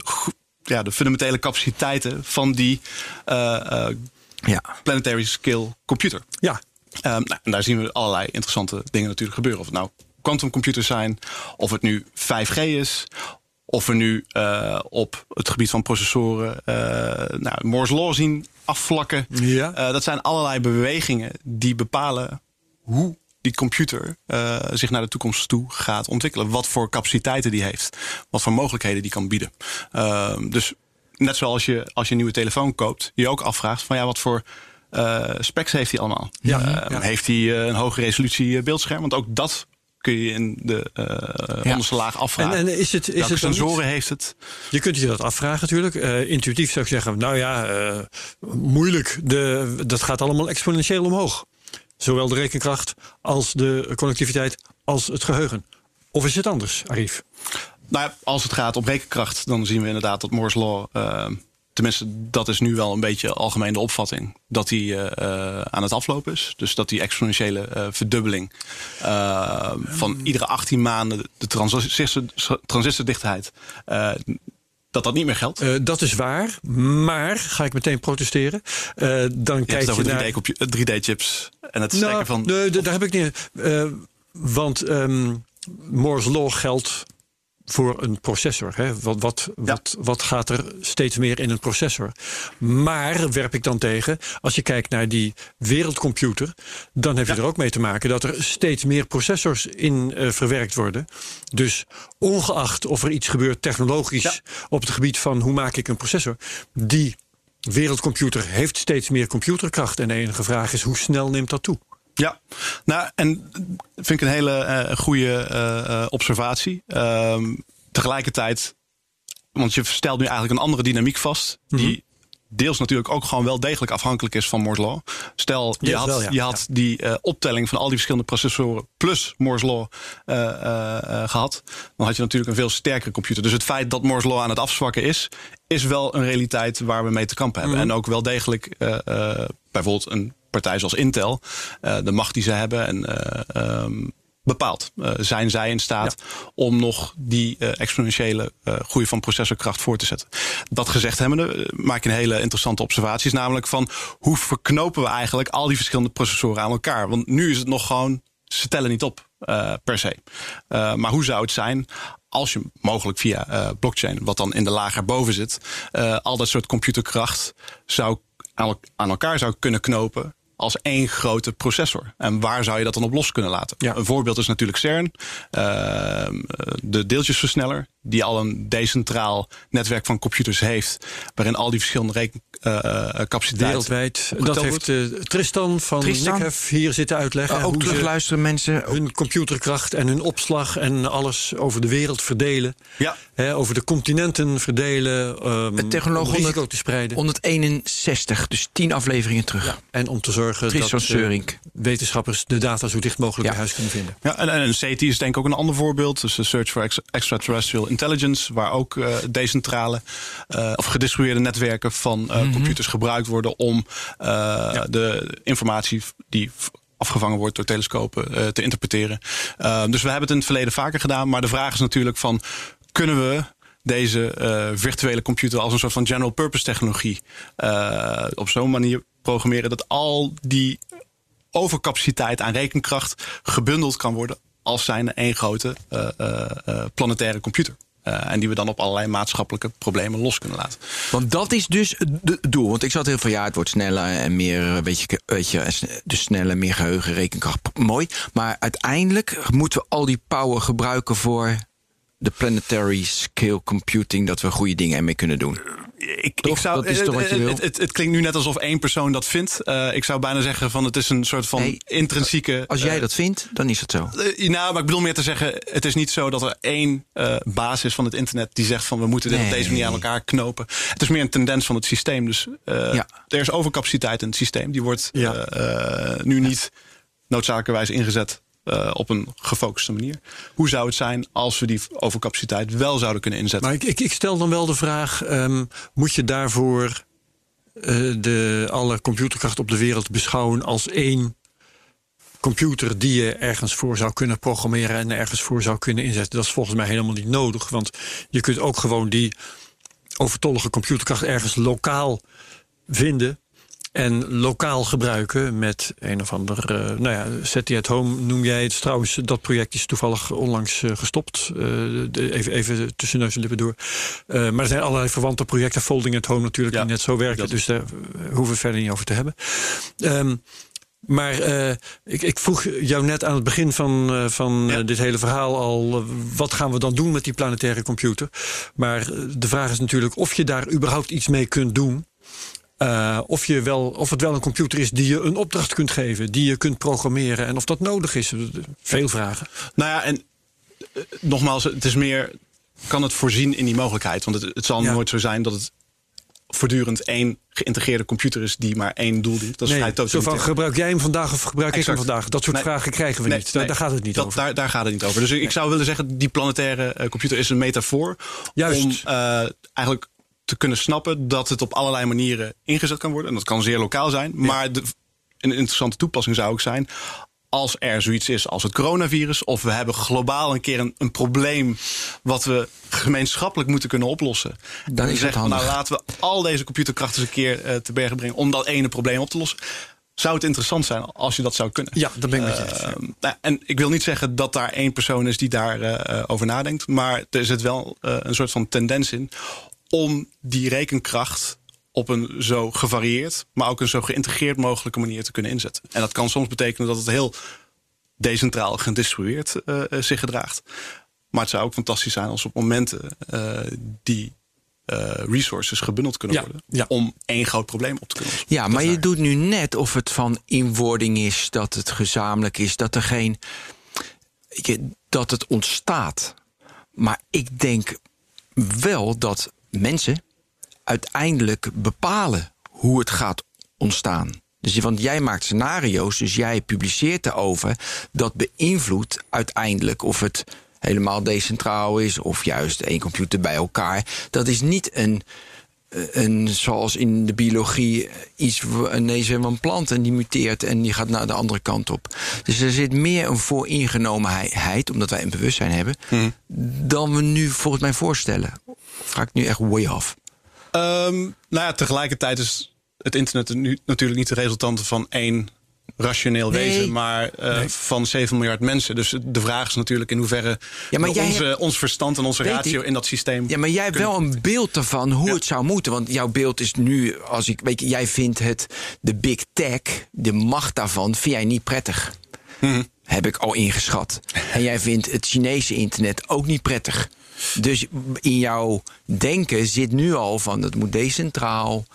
ja, de fundamentele capaciteiten van die eh, Ja. planetary scale computer. Ja, Ehm, nou, en daar zien we allerlei interessante dingen natuurlijk gebeuren. Of het nou quantumcomputers zijn, of het nu 5G is, of we nu op het gebied van processoren eh nou, Moore's Law zien afvlakken. Ja. Dat zijn allerlei bewegingen die bepalen hoe die computer eh, zich naar de toekomst toe gaat ontwikkelen. Wat voor capaciteiten die heeft. Wat voor mogelijkheden die kan bieden. Ehm, dus net zoals je als je een nieuwe telefoon koopt, je ook afvraagt van ja, wat voor eh, specs heeft hij allemaal? Ja, Ehm, ja. Heeft hij eh, een hoge resolutie beeldscherm? Want ook dat kun je in de Ja. onderste laag afvragen. En, en is het, is Welke het sensoren heeft het? Je kunt je dat afvragen natuurlijk. Eh, intuïtief zou ik zeggen, nou ja, moeilijk. De, dat gaat allemaal exponentieel omhoog. Zowel de rekenkracht als de connectiviteit als het geheugen. Of is het anders, Arif? Nou ja, als het gaat om rekenkracht, dan zien we inderdaad dat Moore's Law. eh, tenminste, dat is nu wel een beetje algemeen de opvatting. Dat die eh, eh, aan het aflopen is. Dus dat die exponentiële eh, verdubbeling van iedere 18 maanden de transistor, transistordichtheid. Eh, dat dat niet meer geldt. Eh, dat is waar, maar ga ik meteen protesteren. Eh, dan je kijk het je over naar 3D-compu- 3D-chips en het Nou, stekken van. nee, daar heb ik niet. eh, want ehm Moore's Law geldt voor een processor. Hè? Wat, wat, wat, wat gaat er steeds meer in een processor? Maar werp ik dan tegen, als je kijkt naar die wereldcomputer, dan heb je er ook mee te maken dat er steeds meer processors in eh, verwerkt worden. Dus ongeacht of er iets gebeurt technologisch Ja. op het gebied van hoe maak ik een processor, die wereldcomputer heeft steeds meer computerkracht. En de enige vraag is hoe snel neemt dat toe? Ja, nou, en vind ik een hele eh goede eh, eh, observatie. Ehm, tegelijkertijd, want je stelt nu eigenlijk een andere dynamiek vast, die deels natuurlijk ook gewoon wel degelijk afhankelijk is van Moore's Law. Stel, je had, wel, ja. je had die optelling van al die verschillende processoren plus Moore's Law eh, eh, eh, gehad, dan had je natuurlijk een veel sterkere computer. Dus het feit dat Moore's Law aan het afzwakken is, is wel een realiteit waar we mee te kampen hebben. En ook wel degelijk bijvoorbeeld een partij zoals Intel, eh, de macht die ze hebben en eh, ehm, bepaalt. Uh, zijn zij in staat om nog die uh, exponentiële uh, groei van processorkracht voor te zetten? Dat gezegd hebbende maak ik een hele interessante observatie. Namelijk van hoe verknopen we eigenlijk al die verschillende processoren aan elkaar? Want nu is het nog gewoon, ze tellen niet op per se. maar hoe zou het zijn als je mogelijk via blockchain, wat dan in de lager boven zit, al dat soort computerkracht zou aan elkaar zou kunnen knopen als één grote processor. En waar zou je dat dan op los kunnen laten? Een voorbeeld is natuurlijk CERN, uh, de deeltjesversneller, die al een decentraal netwerk van computers heeft, waarin al die verschillende rekencapaciteiten. Wereldwijd. Dat heeft uh, Tristan van Tristan. hier zitten uitleggen. Uh, ook terugluisteren mensen. Hun computerkracht en hun opslag en alles over de wereld verdelen. Ja. Hè, over de continenten verdelen. Um, het technologie risico 100, te spreiden. 161, dus 10 afleveringen terug. Ja. En om te zorgen Tristan dat uh, wetenschappers de data zo dicht mogelijk ja. bij huis kunnen vinden. Ja, en, en CT is denk ik ook een ander voorbeeld. Dus de Search for Extraterrestrial Intelligence, waar ook uh, decentrale uh, of gedistribueerde netwerken van mm -hmm. computers gebruikt worden om ja. de informatie die afgevangen wordt door telescopen te interpreteren. dus we hebben het in het verleden vaker gedaan, maar de vraag is natuurlijk van kunnen we deze uh, virtuele computer als een soort van general purpose technologie uh, op zo'n manier programmeren dat al die overcapaciteit aan rekenkracht gebundeld kan worden als zijn één grote uh, planetaire computer. En die we dan op allerlei maatschappelijke problemen los kunnen laten. Want dat is dus het doel. Want ik zat heel veel, ja, het wordt sneller en meer, weet je, weet je dus sneller, meer geheugen, rekenkracht. Mooi. Maar uiteindelijk moeten we al die power gebruiken voor de planetary scale computing, dat we goede dingen ermee kunnen doen. Ik, ik zou, dat is toch wat je wil? Het, het, het, klinkt nu net alsof één persoon dat vindt. Uh, ik zou bijna zeggen van het is een soort van nee, intrinsieke. Als jij uh, dat vindt, dan is het zo. Uh, nou, maar ik bedoel meer te zeggen, het is niet zo dat er één basis van het internet die zegt van we moeten dit nee, op deze manier aan elkaar knopen. Het is meer een tendens van het systeem. Dus ja. er is overcapaciteit in het systeem. Die wordt ja. nu niet noodzakelijkerwijs ingezet uh, op een gefocuste manier. Hoe zou het zijn als we die overcapaciteit wel zouden kunnen inzetten? Maar ik, ik, ik stel dan wel de vraag: um, moet je daarvoor uh, de, alle computerkracht op de wereld beschouwen als één computer die je ergens voor zou kunnen programmeren en ergens voor zou kunnen inzetten? Dat is volgens mij helemaal niet nodig, want je kunt ook gewoon die overtollige computerkracht ergens lokaal vinden en lokaal gebruiken met een of ander. Uh, nou ja, SETI at Home noem jij het. Trouwens, dat project is toevallig onlangs uh, gestopt. Uh, de, even, even tussen neus en lippen door. maar er zijn allerlei verwante projecten. Folding at Home natuurlijk, ja, die net zo werken. Dus daar hoeven we verder niet over te hebben. Um, maar uh, ik, ik, vroeg jou net aan het begin van, uh, van ja. uh, dit hele verhaal al... wat gaan we dan doen met die planetaire computer? Maar de vraag is natuurlijk of je daar überhaupt iets mee kunt doen... Uh, of, je wel, of het wel een computer is die je een opdracht kunt geven, die je kunt programmeren en of dat nodig is. Veel vragen. Nou ja, en uh, nogmaals, het is meer. Kan het voorzien in die mogelijkheid? Want het, het zal ja. nooit zo zijn dat het voortdurend één geïntegreerde computer is die maar één doel dient. Dat is nee, vrij zo van gebruik jij hem vandaag of gebruik exact. ik hem vandaag? Dat soort nee, vragen krijgen we nee, niet. Daar, daar, gaat het niet dat, over. Daar, daar, gaat het niet over. Dus ik zou willen zeggen, die planetaire uh, computer is een metafoor Juist. om eigenlijk te kunnen snappen dat het op allerlei manieren ingezet kan worden. En dat kan zeer lokaal zijn. Ja. Maar de, een interessante toepassing zou ook zijn. Als er zoiets is als het coronavirus, of we hebben globaal een keer een, een probleem wat we gemeenschappelijk moeten kunnen oplossen. Dan is zeggen we, nou laten we al deze computerkracht eens een keer uh, te bergen brengen om dat ene probleem op te lossen zou het interessant zijn als je dat zou kunnen. Ja, dat ben ik met je. Uh, nou, en ik wil niet zeggen dat daar één persoon is die daarover uh, over nadenkt. Maar er zit wel een soort van tendens in om die rekenkracht op een zo gevarieerd, maar ook een zo geïntegreerd mogelijke manier te kunnen inzetten. En dat kan soms betekenen dat het heel decentraal gedistribueerd uh, zich gedraagt. Maar het zou ook fantastisch zijn als op momenten uh, die uh, resources gebundeld kunnen ja, worden. Ja. Om één groot probleem op te kunnen lossen. Ja, maar je doet nu net of het van inwording is, dat het gezamenlijk is, dat er geen. dat het ontstaat. Maar ik denk wel dat mensen uiteindelijk bepalen hoe het gaat ontstaan. Dus want jij maakt scenario's, dus jij publiceert erover. Dat beïnvloedt uiteindelijk of het helemaal decentraal is of juist één computer bij elkaar. Dat is niet een een, zoals in de biologie eh, iets een neus van een plant en die muteert en die gaat naar de andere kant op. Dus er zit meer een vooringenomenheid, omdat wij een bewustzijn hebben, Mhm. dan we nu volgens mij voorstellen. Ga ik nu echt way off? Ehm, nou ja, tegelijkertijd is het internet nu natuurlijk niet de resultante van één rationeel Nee. wezen, maar eh, van 7 miljard mensen. Dus de vraag is natuurlijk in hoeverre Ja, maar jij onze, hebt- ons verstand en onze ratio ik. in dat systeem. Ja, maar jij hebt wel een beeld ervan hoe het zou moeten. Want jouw beeld is nu, als ik weet je, jij vindt het de big tech, de macht daarvan, vind jij niet prettig. Mhm. Heb ik al ingeschat. En jij vindt het Chinese internet ook niet prettig. Dus in jouw denken zit nu al van het moet decentraal.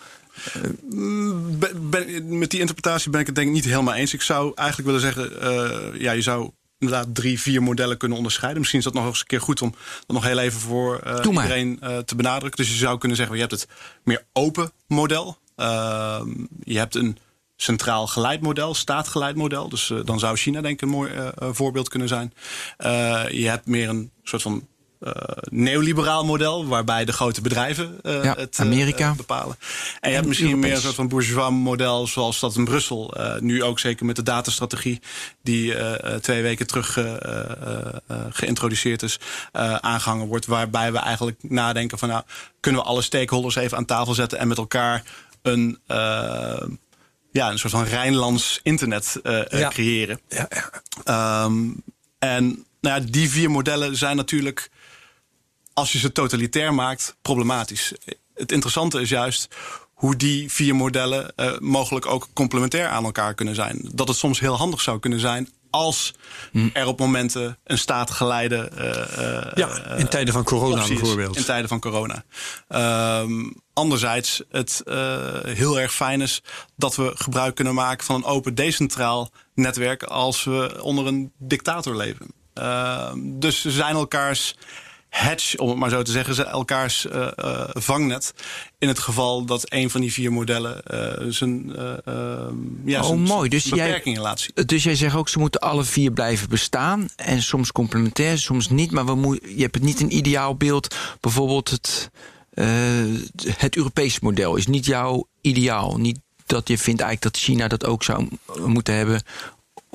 Ben- ben- met die interpretatie ben ik het denk ik niet helemaal eens. Ik zou eigenlijk willen zeggen, eh, ja, je zou inderdaad drie, vier modellen kunnen onderscheiden. Misschien is dat nog eens een keer goed om dat nog heel even voor eh, iedereen eh, te benadrukken. Dus je zou kunnen zeggen, je hebt het meer open model. Ehm, je hebt een centraal geleid model, staatgeleid model. Dus eh, dan zou China denk ik een mooi eh, eh, voorbeeld kunnen zijn. Eh, je hebt meer een soort van eh, neoliberaal model, waarbij de grote bedrijven eh, Ja, het eh, Amerika. bepalen. En je hebt En misschien meer een soort van bourgeois model, zoals dat in Brussel nu ook zeker met de datastrategie, die twee weken terug geïntroduceerd is, eh, aangehangen wordt. Waarbij we eigenlijk nadenken van nou, kunnen we alle stakeholders even aan tafel zetten en met elkaar een, ja, een soort van Rijnlands internet Ja. creëren. Ja, ja. Ehm, en nou ja, die vier modellen zijn natuurlijk, als je ze totalitair maakt, problematisch. Het interessante is juist hoe die vier modellen eh, mogelijk ook complementair aan elkaar kunnen zijn. Dat het soms heel handig zou kunnen zijn als er op momenten een staatgeleide. eh, eh, Ja, in tijden van corona bijvoorbeeld. In tijden van corona. Ehm, anderzijds, het heel erg fijn is dat we gebruik kunnen maken van een open decentraal netwerk als we onder een dictator leven. Ehm, dus ze zijn elkaars hedge, om het maar zo te zeggen, ze elkaars eh, eh, vangnet. In het geval dat een van die vier modellen eh, zijn, eh, ehm, ja, Oh, zijn, mooi. Dus zijn jij- beperkingen laat zien. Dus jij zegt ook, ze moeten alle vier blijven bestaan. En soms complementair, soms niet. Maar we moet, je hebt het niet een ideaal beeld. Bijvoorbeeld het, het Europese model is niet jouw ideaal. Niet dat je vindt eigenlijk dat China dat ook zou moeten hebben.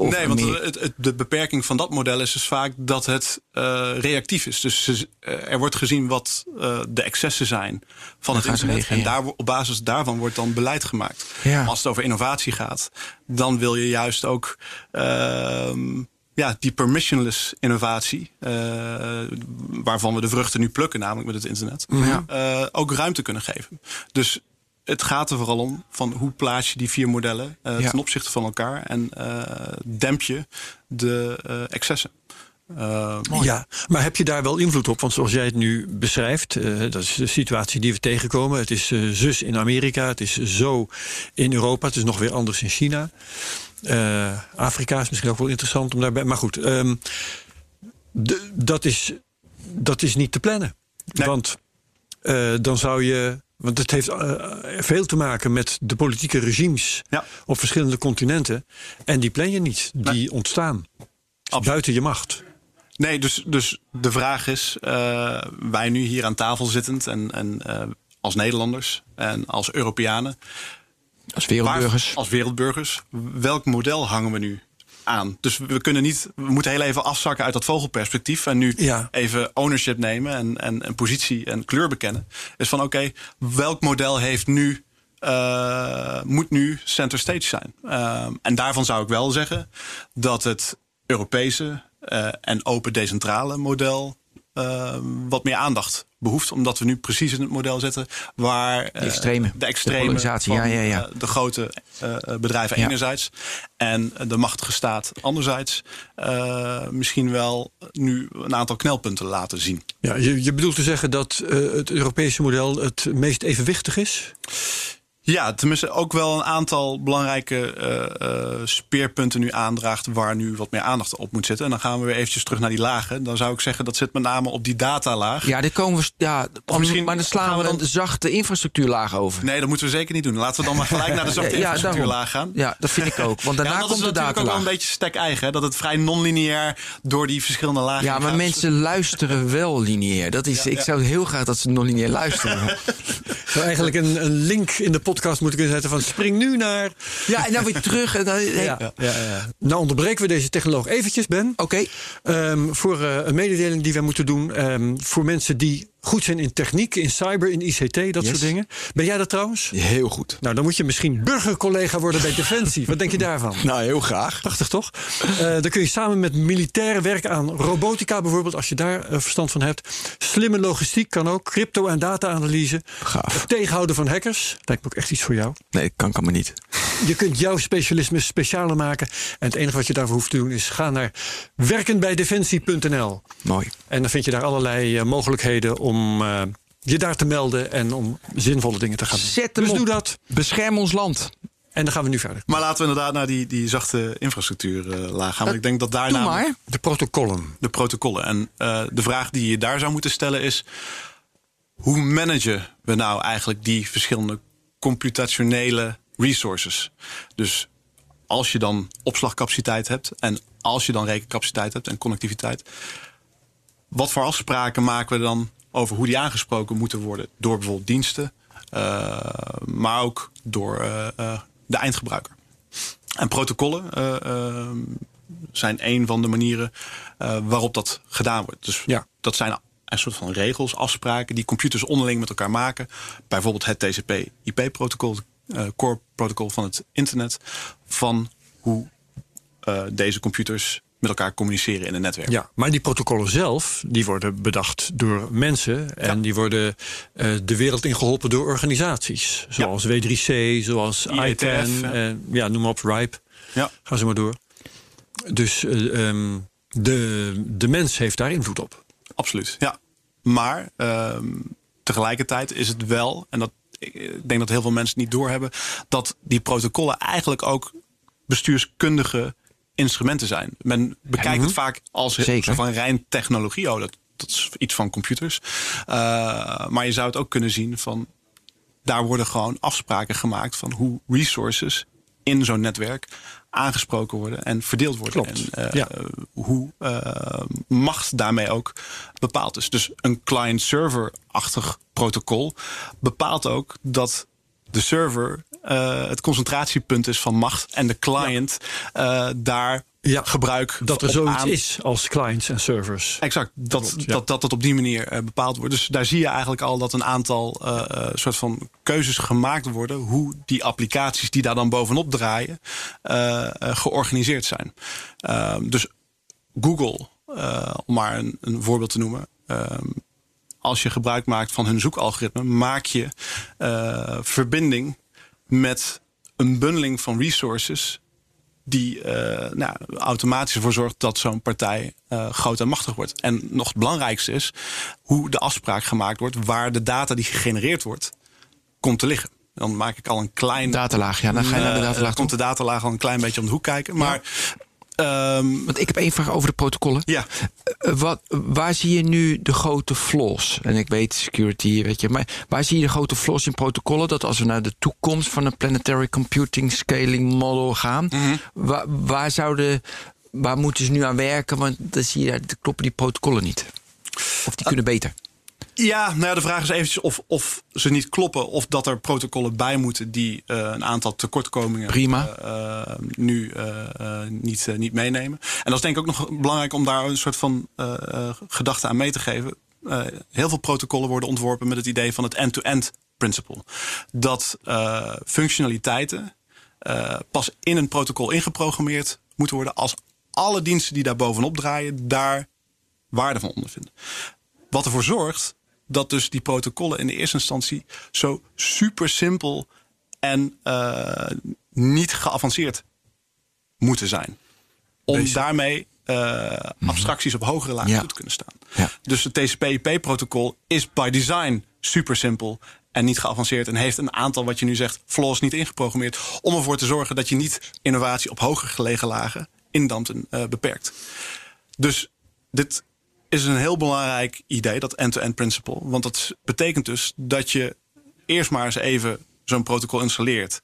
Of nee, want het, het- de beperking van dat model is dus vaak dat het eh, reactief is. Dus eh, er wordt gezien wat eh, de excessen zijn van het internet. En daar, op basis daarvan wordt dan beleid gemaakt. Ja. Als het over innovatie gaat, dan wil je juist ook ehm, ja, die permissionless innovatie, waarvan we de vruchten nu plukken, namelijk met het internet, Ja. ook ruimte kunnen geven. Dus het gaat er vooral om van hoe plaats je die vier modellen eh, Ja. ten opzichte van elkaar en eh, demp je de eh, excessen. Eh, Ja, maar heb je daar wel invloed op? Want zoals jij het nu beschrijft, eh, dat is de situatie die we tegenkomen. Het is zus in Amerika, het is zo in Europa, het is nog weer anders in China. Eh, Afrika is misschien ook wel interessant om daarbij. Maar goed, ehm, dat, is, dat is niet te plannen. Nee. Want eh, dan zou je. Want het heeft eh, veel te maken met de politieke regimes Ja. op verschillende continenten. En die plan je niet. Die ontstaan. Buiten je macht. Nee, dus, dus de vraag is, eh, wij nu hier aan tafel zittend en, en eh, als Nederlanders en als Europeanen, als wereldburgers. waar- als wereldburgers, welk model hangen we nu aan? Dus we kunnen niet, we moeten heel even afzakken uit dat vogelperspectief en nu Ja. even ownership nemen en, en, en positie en kleur bekennen. Is van oké, welk model heeft nu eh, moet nu center stage zijn. Ehm, en daarvan zou ik wel zeggen dat het Europese eh, en open decentrale model ehm, wat meer aandacht behoeft. Omdat we nu precies in het model zitten waar eh, extreme. de extreme De polarisatie, van, ja, ja, ja. eh, de grote eh, bedrijven Ja. enerzijds en de machtige staat anderzijds eh, misschien wel nu een aantal knelpunten laten zien. Ja, je, je bedoelt te zeggen dat het Europese model het meest evenwichtig is? Ja, tenminste ook wel een aantal belangrijke eh, eh, speerpunten nu aandraagt waar nu wat meer aandacht op moet zitten. En dan gaan we weer eventjes terug naar die lagen. Dan zou ik zeggen dat zit met name op die datalaag. Ja, dit komen we. Ja, misschien maar dan slaan we we dan de zachte infrastructuurlaag over. Nee, dat moeten we zeker niet doen. Laten we dan maar [laughs] gelijk naar de zachte Ja, infrastructuurlaag gaan. Ja, dat vind ik ook. Want daarna [laughs] Ja, dat komt is de natuurlijk ook wel datalaag. een beetje stek eigen. hè, Dat het vrij non-lineair door die verschillende lagen Ja, maar gaat. mensen luisteren wel lineair. Dat is, ik zou heel graag dat ze non-lineair luisteren. [laughs] Zou eigenlijk een, een link in de podcast moeten kunnen zetten van spring nu naar. Ja, en dan weer terug. En dan, [laughs] hey, Ja, ja, ja. Nou onderbreken we deze technoloog eventjes, Ben. Oké, Ehm, voor eh, een mededeling die wij moeten doen. ehm, voor mensen die goed zijn in techniek, in cyber, in ICT, dat Yes. soort dingen. Ben jij dat trouwens? heel goed. Nou, dan moet je misschien burgercollega worden bij [laughs] Defensie. Wat denk je daarvan? Nou, heel graag. Prachtig toch? Eh, dan kun je samen met militairen werken aan robotica bijvoorbeeld, als je daar eh, verstand van hebt. Slimme logistiek kan ook, crypto- en data-analyse. Gaaf. Het tegenhouden van hackers, lijkt me ook echt iets voor jou. Nee, dat kan, kan me niet. Je kunt jouw specialisme specialer maken. En het enige wat je daarvoor hoeft te doen is ga naar werkenbijdefensie.nl. Mooi. En dan vind je daar allerlei eh, mogelijkheden om eh, je daar te melden en om zinvolle dingen te gaan doen. Zet hem dus op. doe dat. Bescherm ons land. En dan gaan we nu verder. Maar laten we inderdaad naar die, die zachte infrastructuurlaag gaan. Want ik denk dat daar Doe namelijk maar. De protocollen. de protocollen. En eh, de vraag die je daar zou moeten stellen is: hoe managen we nou eigenlijk die verschillende computationele resources? Dus als je dan opslagcapaciteit hebt en als je dan rekencapaciteit hebt en connectiviteit, wat voor afspraken maken we dan over hoe die aangesproken moeten worden door bijvoorbeeld diensten, eh, maar ook door eh, eh, de eindgebruiker? En protocollen zijn een van de manieren waarop dat gedaan wordt. Dus Ja. dat zijn een soort van regels, afspraken die computers onderling met elkaar maken. Bijvoorbeeld het TCP/IP-protocol, eh core protocol van het internet, van hoe deze computers met elkaar communiceren in een netwerk. Ja, maar die protocollen zelf, die worden bedacht door mensen. En Ja. die worden eh, de wereld ingeholpen door organisaties. Zoals W3C, zoals IETF, ICANN, ja. eh, ja, noem maar op, RIPE. Ja. Ga ze maar door. Dus eh, ehm, de, de mens heeft daar invloed op. Absoluut, ja. Maar ehm, tegelijkertijd is het wel, en dat, ik denk dat heel veel mensen het niet doorhebben, dat die protocollen eigenlijk ook bestuurskundige instrumenten zijn. Men bekijkt het vaak als Zeker. van rein technologie. Oh, dat, dat is iets van computers. Uh, maar je zou het ook kunnen zien van daar worden gewoon afspraken gemaakt van hoe resources in zo'n netwerk aangesproken worden en verdeeld worden. Klopt, En uh, ja. hoe uh, macht daarmee ook bepaald is. Dus een client-server-achtig protocol bepaalt ook dat de server uh, het concentratiepunt is van macht en de client ja. uh, daar ja, gebruik dat er zoiets aan. is als clients en servers. Exact, dat ja. dat, dat het op die manier uh, bepaald wordt. Dus daar zie je eigenlijk al dat een aantal uh, soort van keuzes gemaakt worden hoe die applicaties die daar dan bovenop draaien uh, georganiseerd zijn. dus Google, om maar een, een, voorbeeld te noemen. als je gebruik maakt van hun zoekalgoritme, maak je verbinding met een bundeling van resources die uh, nou, automatisch ervoor zorgt dat zo'n partij uh, groot en machtig wordt. En nog het belangrijkste is hoe de afspraak gemaakt wordt waar de data die gegenereerd wordt, komt te liggen. Dan maak ik al een klein. Datalaag, ja, dan ga je naar de datalaag. Uh, komt de datalaag al een klein beetje om de hoek kijken. Maar. Ja. Um, Want ik heb één vraag over de protocollen. Ja. Uh, wat, waar zie je nu de grote flaws? En ik weet security, weet je, maar waar zie je de grote flaws in protocollen? Dat als we naar de toekomst van een planetary computing scaling model gaan, Mhm. mm -hmm. waar, waar zouden, waar moeten ze nu aan werken? Want dan zie je, daar kloppen die protocollen niet. Of die kunnen beter. Ja, nou ja, de vraag is eventjes of, of ze niet kloppen of dat er protocollen bij moeten die uh, een aantal tekortkomingen Prima. Uh, nu uh, niet, niet meenemen. En dat is denk ik ook nog belangrijk om daar een soort van gedachte aan mee te geven. heel veel protocollen worden ontworpen met het idee van het end-to-end principle. Dat functionaliteiten pas in een protocol ingeprogrammeerd moeten worden als alle diensten die daar bovenop draaien daar waarde van ondervinden. Wat ervoor zorgt dat dus die protocollen in de eerste instantie zo super simpel en uh, niet geavanceerd moeten zijn. Om daarmee uh, abstracties op hogere lagen ja. te kunnen staan. Ja. Dus het TCP/IP-protocol is by design super simpel en niet geavanceerd en heeft een aantal, wat je nu zegt, flaws niet ingeprogrammeerd. Om ervoor te zorgen dat je niet innovatie op hoger gelegen lagen indampt en uh, beperkt. Dus dit is een heel belangrijk idee, dat end-to-end principle. Want dat betekent dus dat je eerst maar eens even zo'n protocol installeert.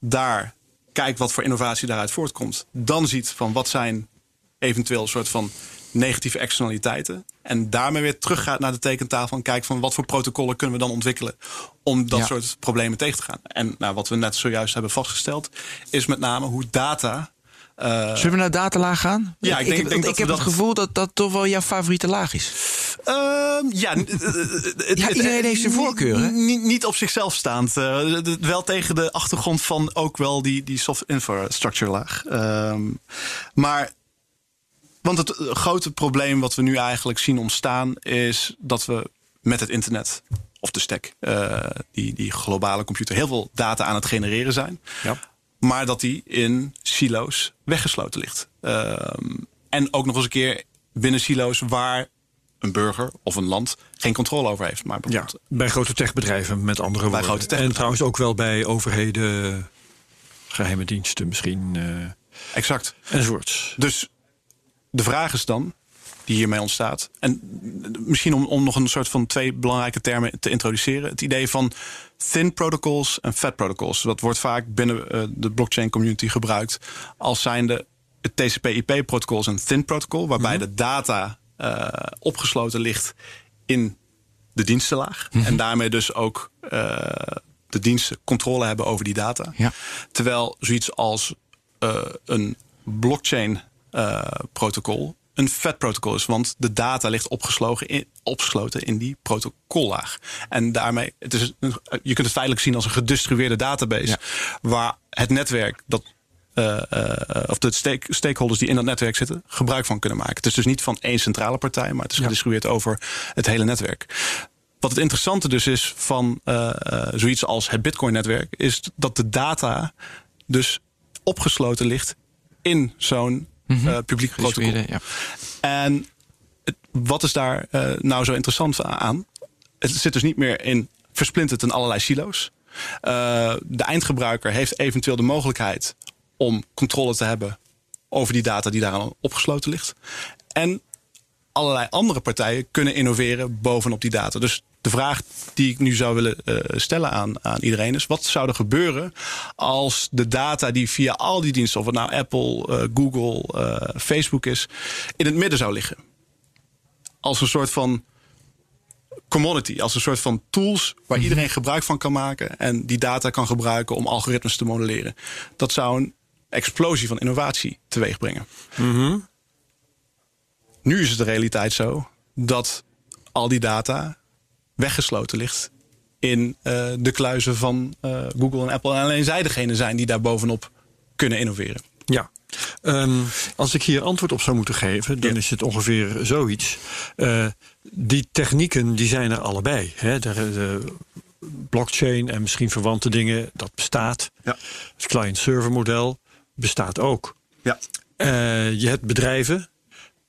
Daar kijkt wat voor innovatie daaruit voortkomt. Dan ziet van wat zijn eventueel een soort van negatieve externaliteiten. En daarmee weer teruggaat naar de tekentafel en kijkt van wat voor protocollen kunnen we dan ontwikkelen om dat Ja. soort problemen tegen te gaan. En nou, wat we net zojuist hebben vastgesteld, is met name hoe data. Eh, Zullen we naar datalaag gaan? Ja, ik denk- heb, denk dat ik heb het gevoel dat dat toch wel jouw favoriete laag is. Ehm, ja, het- het- Ja, iedereen heeft zijn voorkeur, hè? Niet, niet op zichzelf staand. Eh, wel tegen de achtergrond van ook wel die, die soft infrastructure laag. Ehm, maar, want het eh, grote probleem wat we nu eigenlijk zien ontstaan is dat we met het internet of de stack, eh, die, die globale computer, heel veel data aan het genereren zijn. Ja. Maar dat die in silo's weggesloten ligt. Ehm, en ook nog eens een keer binnen silo's waar een burger of een land geen controle over heeft. Maar Ja, bij grote techbedrijven met andere woorden. grote en trouwens ook wel bij overheden, geheime diensten misschien, eh exact. enzovoorts. Dus de vraag is dan, die hiermee ontstaat. En misschien om, om nog een soort van twee belangrijke termen te introduceren. Het idee van thin protocols en fat protocols. Dat wordt vaak binnen eh, de blockchain community gebruikt als zijnde het TCP/IP-protocol is een thin protocol, waarbij de data eh, opgesloten ligt in de dienstenlaag. En daarmee dus ook eh, de diensten controle hebben over die data. Ja. Terwijl zoiets als een blockchain protocol een FAT protocol is, want de data ligt opgesloten in, opgesloten in die protocollaag. En daarmee, het is een, je kunt het feitelijk zien als een gedistribueerde database, Ja. waar het netwerk dat eh, eh, of de stake- stakeholders die in dat netwerk zitten, gebruik van kunnen maken. Het is dus niet van één centrale partij, maar het is gedistribueerd over het hele netwerk. Wat het interessante dus is van eh, zoiets als het Bitcoin-netwerk, is dat de data dus opgesloten ligt in zo'n eh, publiek protocol. Ja. En het- wat is daar eh, nou zo interessant aan? Het zit dus niet meer in versplinterd in allerlei silo's. Eh, de eindgebruiker heeft eventueel de mogelijkheid om controle te hebben over die data die daaraan opgesloten ligt. En allerlei andere partijen kunnen innoveren bovenop die data. Dus de vraag die ik nu zou willen eh, stellen aan, aan iedereen is: wat zou er gebeuren als de data die via al die diensten, of het nou Apple, eh, Google, eh, Facebook is, in het midden zou liggen? Als een soort van commodity, als een soort van tools waar iedereen gebruik van kan maken en die data kan gebruiken om algoritmes te modelleren. Dat zou een explosie van innovatie teweeg brengen. Nu is het de realiteit zo dat al die data weggesloten ligt in eh, de kluizen van eh, Google en Apple. En alleen zij degene zijn die daar bovenop kunnen innoveren. Ja. Ehm, als ik hier antwoord op zou moeten geven, dan Ja. is het ongeveer zoiets. Eh, die technieken die zijn er allebei. Hè? De, de blockchain en misschien verwante dingen, dat bestaat. Ja. Het client-server model bestaat ook. Ja. Je hebt bedrijven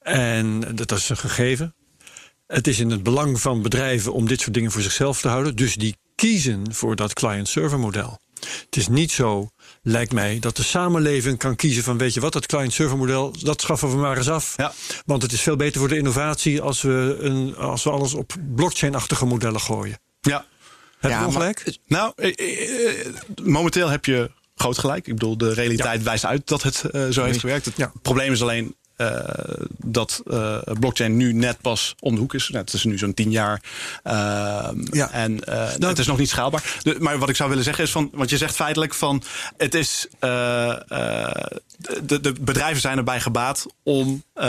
en dat is een gegeven. Het is in het belang van bedrijven om dit soort dingen voor zichzelf te houden. Dus die kiezen voor dat client-server model. Het is niet zo, lijkt mij, dat de samenleving kan kiezen van weet je wat, dat client-server model, dat schaffen we maar eens af. Ja. Want het is veel beter voor de innovatie als we, een, als we alles op blockchain-achtige modellen gooien. Ja. Heb Ja, maar- ongelijk? Nou, eh, eh, eh, momenteel heb je groot gelijk. Ik bedoel, de realiteit wijst uit dat het eh, zo heeft gewerkt. Het Ja. probleem is alleen eh, dat eh, blockchain nu net pas om de hoek is. Nou, het is nu zo'n tien jaar. Ja. En eh, het is nog niet schaalbaar. De- maar wat ik zou willen zeggen is van, want je zegt feitelijk van, het is, eh, eh, de, de bedrijven zijn erbij gebaat om eh,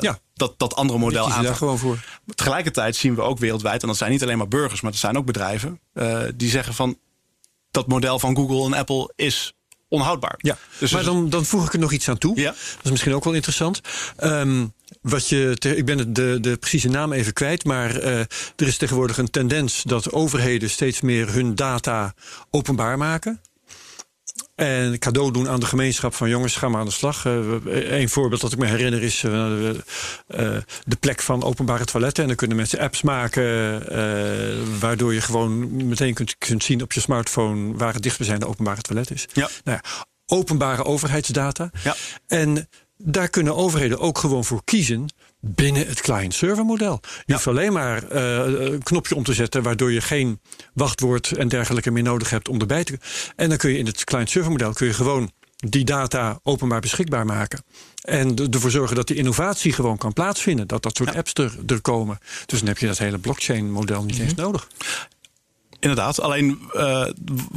Ja. dat, dat andere model aan te daar gewoon voor. Tegelijkertijd zien we ook wereldwijd, en dat zijn niet alleen maar burgers, maar dat zijn ook bedrijven, eh, die zeggen van dat model van Google en Apple is onhoudbaar. Ja, Dus maar dan, dan voeg ik er nog iets aan toe. Ja. Dat is misschien ook wel interessant. Ehm, wat je te- ik ben de, de precieze naam even kwijt, maar eh, er is tegenwoordig een tendens dat overheden steeds meer hun data openbaar maken. En cadeau doen aan de gemeenschap van jongens, ga maar aan de slag. Eén voorbeeld dat ik me herinner is eh, de, de plek van openbare toiletten. En dan kunnen mensen apps maken waardoor je gewoon meteen kunt, kunt zien op je smartphone waar het dichtstbijzijnde openbare toilet is. Ja. Nou ja, openbare overheidsdata. Ja. En daar kunnen overheden ook gewoon voor kiezen binnen het client-server model. Je hoeft alleen maar eh, een knopje om te zetten waardoor je geen wachtwoord en dergelijke meer nodig hebt om erbij te. En dan kun je in het client-server model kun je gewoon die data openbaar beschikbaar maken. En er- ervoor zorgen dat die innovatie gewoon kan plaatsvinden. Dat dat soort apps er, er komen. Dus dan heb je dat hele blockchain-model niet eens nodig. Inderdaad, alleen eh,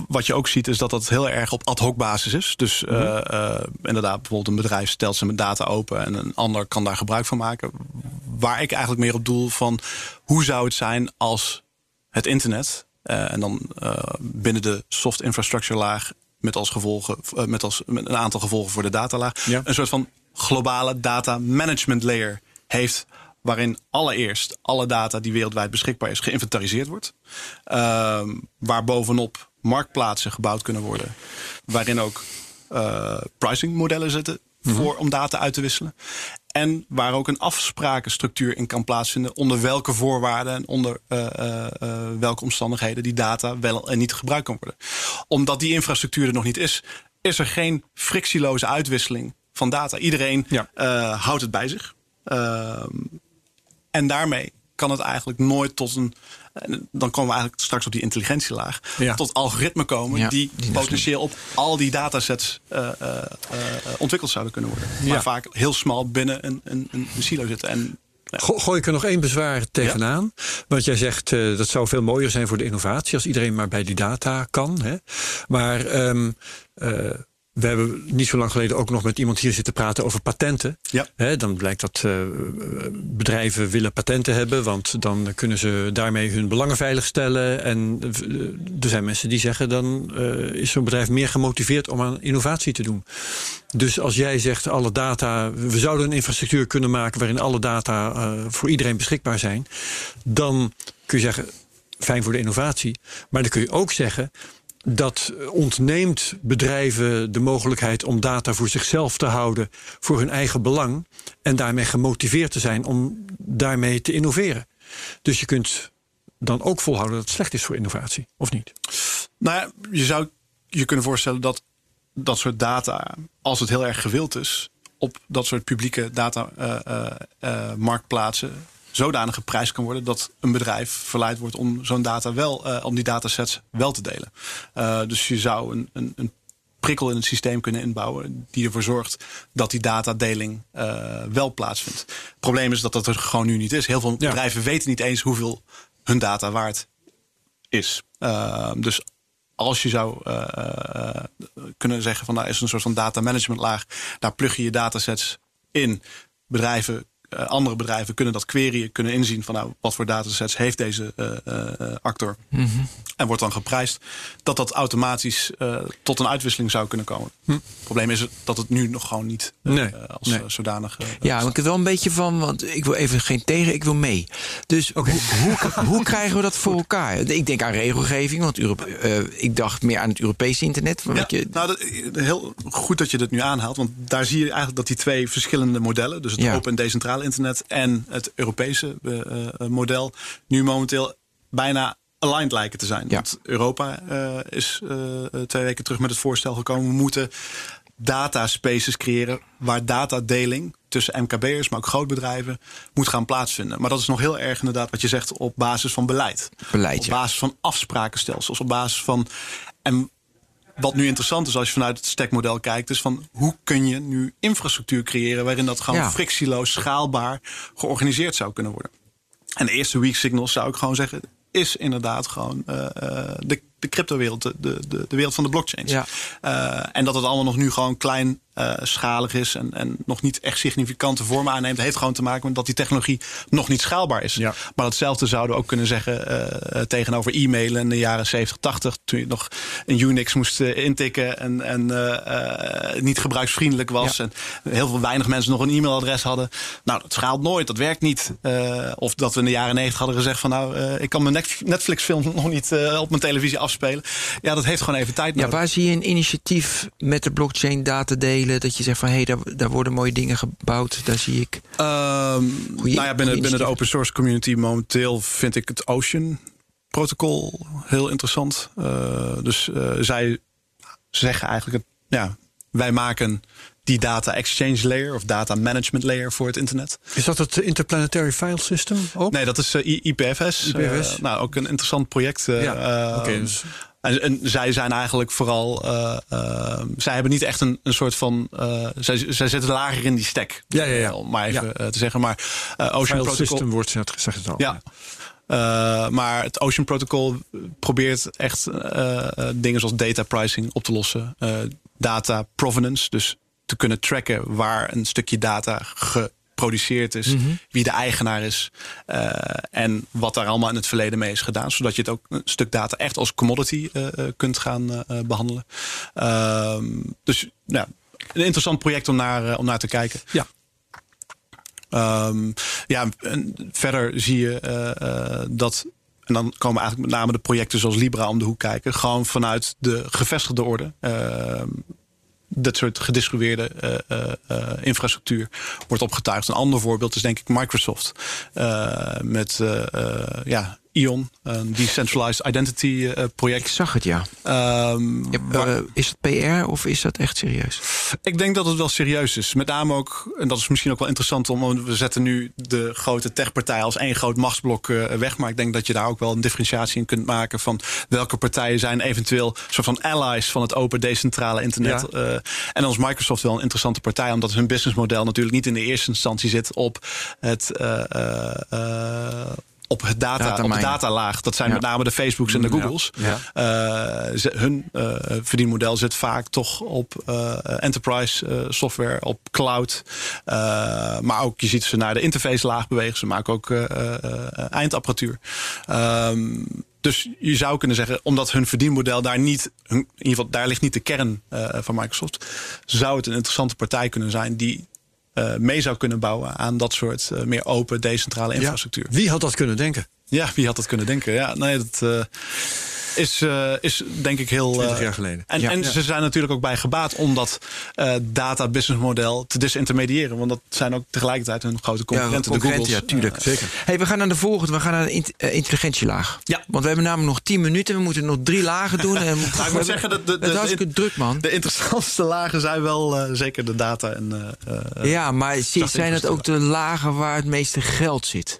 wat je ook ziet is dat dat heel erg op ad hoc basis is. Dus eh, eh, inderdaad, bijvoorbeeld een bedrijf stelt zijn data open en een ander kan daar gebruik van maken. Waar ik eigenlijk meer op doel van hoe zou het zijn als het internet en dan binnen de soft infrastructure laag met als gevolgen, met als met een aantal gevolgen voor de datalaag, Ja. een soort van globale data management layer heeft. Waarin allereerst alle data die wereldwijd beschikbaar is geïnventariseerd wordt. Ehm, waar bovenop marktplaatsen gebouwd kunnen worden. Waarin ook eh pricingmodellen zitten voor, om data uit te wisselen. En waar ook een afsprakenstructuur in kan plaatsvinden. Onder welke voorwaarden en onder eh, welke omstandigheden die data wel en niet gebruikt kan worden. Omdat die infrastructuur er nog niet is, is er geen frictieloze uitwisseling van data. Iedereen Ja. houdt het bij zich. En daarmee kan het eigenlijk nooit tot een. en Dan komen we eigenlijk straks op die intelligentielaag. Ja. Tot algoritmen komen Ja, die, potentieel op al die datasets eh, eh, eh, ontwikkeld zouden kunnen worden. Ja. Maar vaak heel smal binnen een, een, een silo zitten. En Go- Gooi ik er nog één bezwaar tegenaan. Want jij zegt eh, dat zou veel mooier zijn voor de innovatie als iedereen maar bij die data kan. Hè? Maar ehm, eh, we hebben niet zo lang geleden ook nog met iemand hier zitten praten over patenten. Ja. Dan blijkt dat eh, bedrijven willen patenten hebben, want dan kunnen ze daarmee hun belangen veiligstellen. En eh, er zijn mensen die zeggen dan eh, is zo'n bedrijf meer gemotiveerd om aan innovatie te doen. Dus als jij zegt alle data, we zouden een infrastructuur kunnen maken waarin alle data voor iedereen beschikbaar zijn, dan kun je zeggen fijn voor de innovatie. Maar dan kun je ook zeggen dat ontneemt bedrijven de mogelijkheid om data voor zichzelf te houden voor hun eigen belang en daarmee gemotiveerd te zijn om daarmee te innoveren. Dus je kunt dan ook volhouden dat het slecht is voor innovatie, of niet? Nou ja, je zou je kunnen voorstellen dat dat soort data, als het heel erg gewild is, op dat soort publieke data eh, eh, eh, marktplaatsen zodanig geprijsd kan worden dat een bedrijf verleid wordt om zo'n data wel, eh, om die datasets wel te delen. Eh, dus je zou een, een, een prikkel in het systeem kunnen inbouwen die ervoor zorgt dat die datadeling eh, wel plaatsvindt. Het probleem is dat dat er gewoon nu niet is. Heel veel Ja. bedrijven weten niet eens hoeveel hun data waard is. Uh, dus als je zou uh, uh, kunnen zeggen van nou is een soort van data management laag, daar plug je je datasets in. Bedrijven, uh, andere bedrijven kunnen dat queryen, kunnen inzien van nou wat voor datasets heeft deze uh, actor Mhm. en wordt dan geprijsd. Dat dat automatisch tot een uitwisseling zou kunnen komen. Hm. Het probleem is dat het nu nog gewoon niet nee, als nee. zodanig. ja, maar ik heb wel een beetje van, want ik wil even geen tegen, ik wil mee. Dus okay. hoe, hoe, hoe, [laughs] krijgen we dat voor elkaar? Ik denk aan regelgeving, want Europe, ik dacht meer aan het Europese internet. Ja, je... Nou, dat, heel goed dat je dit nu aanhaalt, want daar zie je eigenlijk dat die twee verschillende modellen, dus het ja. open en decentrale internet en het Europese uh, model, nu momenteel bijna aligned lijken te zijn. Ja. Want Europa uh, is twee weken terug met het voorstel gekomen. We moeten dataspaces creëren waar datadeling tussen MKB'ers, maar ook grootbedrijven, moet gaan plaatsvinden. Maar dat is nog heel erg inderdaad wat je zegt op basis van beleid. Beleid, op basis van afsprakenstelsels, op basis van... En wat nu interessant is als je vanuit het stackmodel kijkt, is van hoe kun je nu infrastructuur creëren waarin dat gewoon ja. frictieloos, schaalbaar georganiseerd zou kunnen worden. En de eerste weak signals zou ik gewoon zeggen, is inderdaad gewoon uh, de, de cryptowereld, de, de, de wereld van de blockchains. Ja. Uh, en dat het allemaal nog nu gewoon klein uh, schalig is en, en nog niet echt significante vormen aanneemt, heeft gewoon te maken met dat die technologie nog niet schaalbaar is. Ja. Maar hetzelfde zouden we ook kunnen zeggen uh, tegenover e-mailen in de jaren 70, 80, toen je nog een Unix moest intikken en, en niet gebruiksvriendelijk was. Ja. En heel veel weinig mensen nog een e-mailadres hadden. Nou, dat schaalt nooit, dat werkt niet. of dat we in de jaren 90 hadden gezegd van nou, ik kan mijn Netflix-film nog niet op mijn televisie afspelen. Ja, dat heeft gewoon even tijd nodig. Ja, waar zie je een initiatief met de blockchain data delen? Dat je zegt van hé, hey, daar, daar worden mooie dingen gebouwd. Daar zie ik. Um, nou ja, binnen, binnen de open source community momenteel vind ik het Ocean protocol heel interessant. Uh, dus uh, zij zeggen eigenlijk, het, ja, wij maken die data exchange layer of data management layer voor het internet. Is dat het Interplanetary File System ook? Nee, dat is uh, IPFS. IPFS. nou, ook een interessant project. Uh, ja, okay, dus En, en zij zijn eigenlijk vooral. Uh, uh, zij hebben niet echt een, een soort van. Uh, zij, zij zitten lager in die stack. Ja, ja, ja. Om maar even ja. te zeggen. Maar Ocean File Protocol. System wordt gezegd het al. Ja. Uh, maar het Ocean Protocol probeert echt uh, dingen zoals data pricing op te lossen. Data provenance, dus te kunnen tracken waar een stukje data geproduceerd is, mm -hmm. wie de eigenaar is en wat daar allemaal in het verleden mee is gedaan. Zodat je het ook een stuk data echt als commodity kunt gaan behandelen. Ehm, dus ja, een interessant project om naar, om naar te kijken. Ja. Um, ja, en verder zie je dat. En dan komen eigenlijk met name de projecten zoals Libra om de hoek kijken. Gewoon vanuit de gevestigde orde. Uh, dat soort gedistribueerde infrastructuur wordt opgetuigd. Een ander voorbeeld is denk ik Microsoft. met ja, Ion, een decentralized identity uh, project. Ik zag het, ja. Um, ja uh, is het PR of is dat echt serieus? Ik denk dat het wel serieus is. Met name ook, en dat is misschien ook wel interessant om. We zetten nu de grote techpartij als één groot machtsblok uh, weg. Maar ik denk dat je daar ook wel een differentiatie in kunt maken van welke partijen zijn eventueel soort van allies van het open decentrale internet. Ja. Uh, en dan is Microsoft wel een interessante partij, omdat hun businessmodel natuurlijk niet in de eerste instantie zit op het op het data, data op de datalaag. Dat zijn ja. met name de Facebooks en de Googles. Ja. Uh, ze, hun uh, verdienmodel zit vaak toch op uh, enterprise software, op cloud. maar ook je ziet ze naar de interface laag bewegen. Ze maken ook eindapparatuur. Um, dus je zou kunnen zeggen, omdat hun verdienmodel daar niet, in ieder geval daar ligt niet de kern van Microsoft, zou het een interessante partij kunnen zijn die uh, mee zou kunnen bouwen aan dat soort uh, meer open, decentrale infrastructuur. Ja. Wie had dat kunnen denken? Ja, wie had dat kunnen denken? Ja, nee, dat uh, is, is denk ik heel. 20 jaar geleden. En, ja. en ze zijn natuurlijk ook bij gebaat om dat data business model te disintermediëren. Want dat zijn ook tegelijkertijd hun grote concurrenten. Ja, de Googles. Ja, tuurlijk. Zeker. Hey, we gaan naar de volgende. We gaan naar de int intelligentielaag. Ja. Want we hebben namelijk nog 10 minuten. We moeten nog drie lagen doen. En [laughs] nou, ik moet zeggen, dat de, de, hartstikke druk, man. De interessantste lagen zijn wel uh, zeker de data. En, uh, ja, maar zijn het ook de lagen waar het meeste geld zit?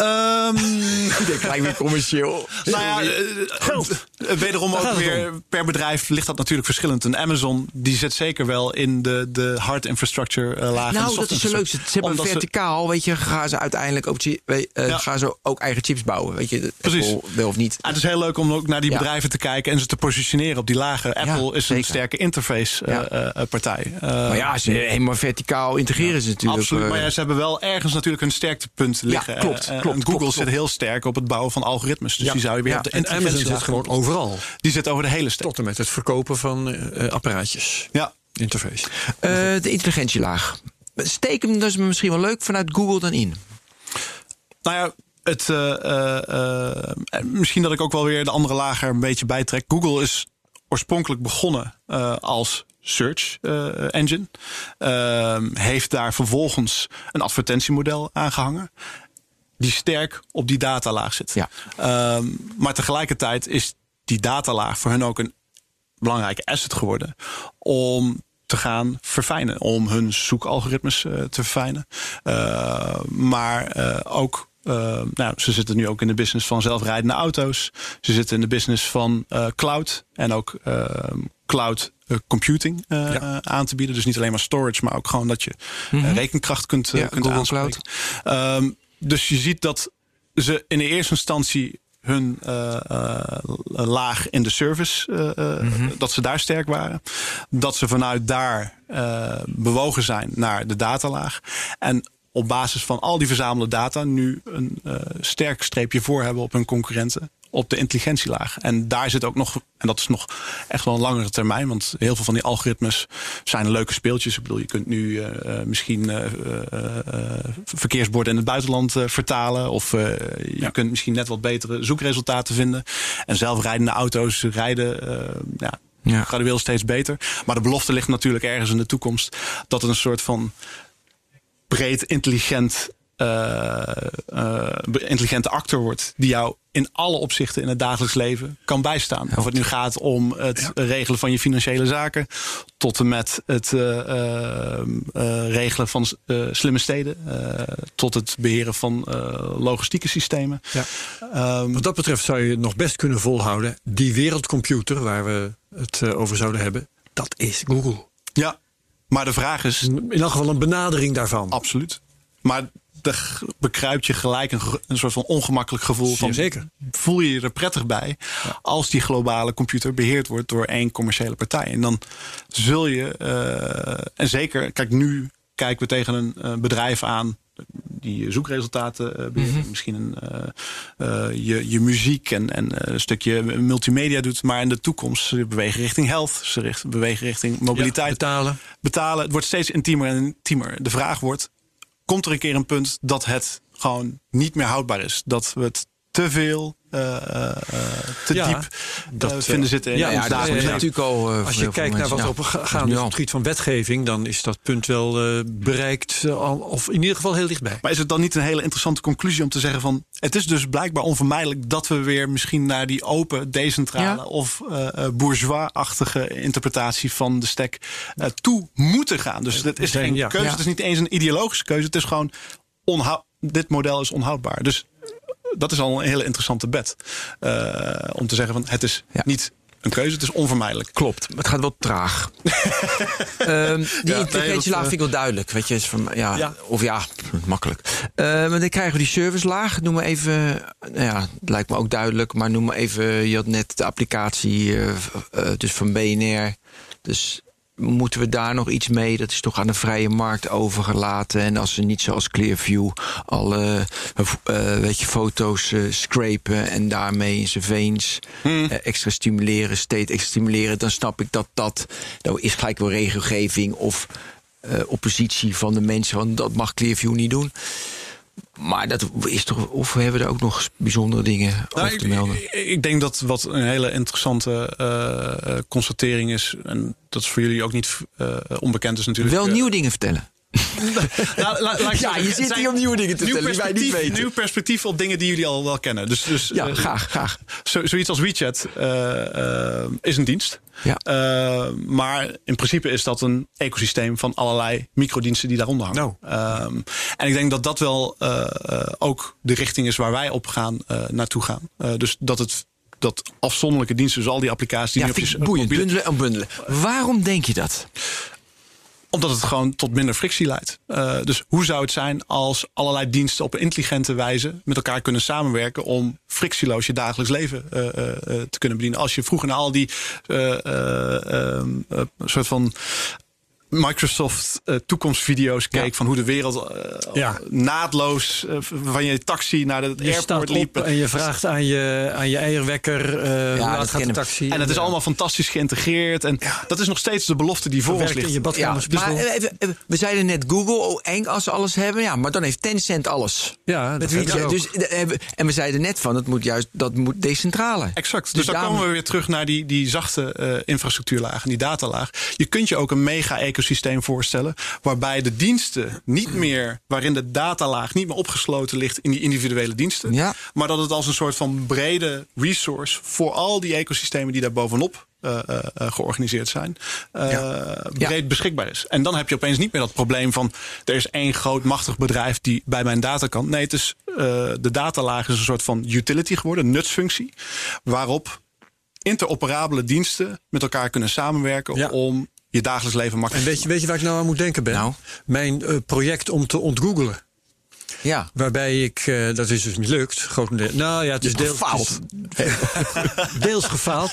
Um, [laughs] ik lijkt weer commercieel. [laughs] Nou ja, geld. Wederom ook weer per bedrijf ligt dat natuurlijk verschillend. Een Amazon die zit zeker wel in de, de hard infrastructure uh, laag. Nou, dat is zo leuk. Ze hebben Omdat verticaal, ze... weet je, gaan ze uiteindelijk ook, uh, ja. gaan ze ook eigen chips bouwen. Weet je, Precies. Apple wil of niet. Ah, het is heel leuk om ook naar die ja. bedrijven te kijken en ze te positioneren op die lagen. Apple ja, is een sterke interface uh, partij. maar ja, ze helemaal verticaal integreren ze natuurlijk. Absoluut. Maar ja, ze hebben wel ergens natuurlijk een sterktepunt liggen. Ja, klopt. Google klopt, zit heel sterk op het bouwen van algoritmes. Dus ja. die zou je weer ja. op de En Amazon zit gewoon overal. Die zit over de hele stack. Tot en met het verkopen van uh, apparaatjes. Ja. Interface. Uh, de intelligentielaag. Steek hem dus misschien wel leuk vanuit Google dan in. Nou ja, het, uh, misschien dat ik ook wel weer de andere lager een beetje bijtrek. Google is oorspronkelijk begonnen als search uh, engine. Uh, heeft daar vervolgens een advertentiemodel aangehangen. Die sterk op die datalaag zit. Ja. Uh, maar tegelijkertijd is die datalaag voor hun ook een belangrijke asset geworden. Om te gaan verfijnen. Om hun zoekalgoritmes uh, te verfijnen. Uh, maar uh, ook uh, nou, ze zitten nu ook in de business van zelfrijdende auto's. Ze zitten in de business van uh, cloud en ook cloud computing ja. aan te bieden. Dus niet alleen maar storage, maar ook gewoon dat je mm -hmm. rekenkracht kunt, ja, kunt Google aanspreken. Cloud. Um, dus je ziet dat ze in de eerste instantie hun uh, uh, laag in de service, uh, mm -hmm. dat ze daar sterk waren. Dat ze vanuit daar bewogen zijn naar de datalaag. En op basis van al die verzamelde data nu een sterk streepje voor hebben op hun concurrenten op de intelligentielaag. En daar zit ook nog, en dat is nog echt wel een langere termijn, want heel veel van die algoritmes zijn leuke speeltjes. Ik bedoel, je kunt nu uh, misschien uh, verkeersborden in het buitenland vertalen, of je ja. kunt misschien net wat betere zoekresultaten vinden. En zelfrijdende auto's rijden ja, ja. gradueel steeds beter. Maar de belofte ligt natuurlijk ergens in de toekomst dat het een soort van breed intelligent eh, eh, intelligente actor wordt die jou in alle opzichten in het dagelijks leven kan bijstaan. Of het nu gaat om het regelen van je financiële zaken, tot en met het eh, eh, eh, regelen van eh, slimme steden, eh, tot het beheren van eh, logistieke systemen. Ja. Ehm, Wat dat betreft zou je het nog best kunnen volhouden. Die wereldcomputer waar we het eh, over zouden hebben, dat is Google. ja, maar de vraag is In elk geval een benadering daarvan. absoluut. Maar er bekruipt je gelijk een, een soort van ongemakkelijk gevoel van zeker. voel je je er prettig bij als die globale computer beheerd wordt door één commerciële partij. En dan zul je, eh, en zeker, kijk, nu kijken we tegen een eh, bedrijf aan die zoekresultaten eh, beheert. Misschien een, je, je muziek en, en een stukje multimedia doet. Maar in de toekomst ze bewegen richting health, ze richt- bewegen richting mobiliteit. Ja, betalen. betalen. Het wordt steeds intiemer en intiemer. De vraag wordt, komt er een keer een punt dat het gewoon niet meer houdbaar is? Dat we het te veel, te Ja, diep dat, eh, eh, vinden zitten in ja, ons ja, dat is natuurlijk al. eh, Als je kijkt naar wat er op dat gaande is op het gebied van wetgeving, dan is dat punt wel eh, bereikt, eh, of in ieder geval heel dichtbij. Maar is het dan niet een hele interessante conclusie om te zeggen van... het is dus blijkbaar onvermijdelijk dat we weer misschien naar die open, decentrale... Ja. of eh, eh, bourgeois-achtige interpretatie van de stek eh, toe moeten gaan. Dus het is geen ja. keuze, Ja. het is niet eens een ideologische keuze. Het is gewoon, dit model is onhoudbaar. Dus dat is al een hele interessante bed. Eh, om te zeggen van het is Ja. niet een keuze, het is onvermijdelijk. Klopt, maar het gaat wel traag. [laughs] Ehm, die eh, vind ik wel duidelijk. Weet je, is van, ja, Ja. Of ja, makkelijk. Eh, maar dan krijgen we die servicelaag. Noem maar even, nou ja, het lijkt me ook duidelijk. Maar noem maar even, je had net de applicatie eh, eh, dus van BNR. Dus moeten we daar nog iets mee? Dat is toch aan de vrije markt overgelaten. En als ze niet zoals Clearview alle eh, weet je, foto's eh, scrapen en daarmee in zijn veens eh, extra stimuleren, steeds extra stimuleren, dan snap ik dat dat, dat is gelijk wel regelgeving of oppositie van de mensen, want dat mag Clearview niet doen. Maar dat is toch, of hebben we er ook nog bijzondere dingen Nou, over te melden? ik, ik denk dat wat een hele interessante eh, eh, constatering is, en dat is voor jullie ook niet eh, onbekend is natuurlijk. Wel nieuwe dingen vertellen. Nou, [laughs] la- Ja, je zit hier om nieuwe dingen te nieuw vertellen die wij niet perspectief- weten. Nieuw perspectief op dingen die jullie al wel kennen. Dus, dus Ja, eh, graag, graag. Zo, zoiets als WeChat eh, eh, is een dienst. Ja. Maar in principe is dat een ecosysteem van allerlei microdiensten die daaronder hangen. Nou. Ehm, en ik denk dat dat wel ook de richting is waar wij op gaan, naartoe gaan. Dus dat het dat afzonderlijke diensten, dus al die applicaties die Ja, op vind je ik boeiend. mobiele- Bundelen en bundelen. Waarom denk je dat? Omdat het gewoon tot minder frictie leidt. Eh, dus hoe zou het zijn als allerlei diensten op een intelligente wijze met elkaar kunnen samenwerken om frictieloos je dagelijks leven eh, eh, te kunnen bedienen? Als je vroeger naar al die soort van Microsoft eh, toekomstvideo's keek Ja. van hoe de wereld eh, Ja. naadloos eh, van je taxi naar de Je staat airport liep. en je vraagt aan je, aan je eierwekker eh hoe laat gaat de taxi. En het is Ja. allemaal fantastisch geïntegreerd. En dat is nog steeds de belofte die voor ons in ligt. je maar even, we zeiden net Google, oh eng als ze alles hebben. Ja, maar dan heeft Tencent alles. Ja, dat. Dus, en we zeiden net van, dat moet juist dat moet decentrale. Exact. Dus, Dus dan daarom- komen we weer terug naar die, die zachte eh, infrastructuurlaag en die datalaag. Je kunt je ook een mega-ecosysteem voorstellen. Waarbij de diensten niet meer, waarin de datalaag niet meer opgesloten ligt in die individuele diensten. Ja. Maar dat het als een soort van brede resource voor al die ecosystemen die daar bovenop. eh, eh, eh, georganiseerd zijn, breed beschikbaar is. En dan heb je opeens niet meer dat probleem van er is één groot machtig bedrijf die bij mijn data kan. Nee, het is de datalaag is een soort van utility geworden, nutsfunctie, waarop interoperabele diensten met elkaar kunnen samenwerken Ja. om je dagelijks leven En makkelijk weet je, weet je waar ik nou aan moet denken ben? Nou? Mijn eh, project om te ontgoogelen. Ja. Waarbij ik, eh, dat is dus mislukt, grotendeels. Nou ja, het is deels Gefaald. [laughs] deels gefaald.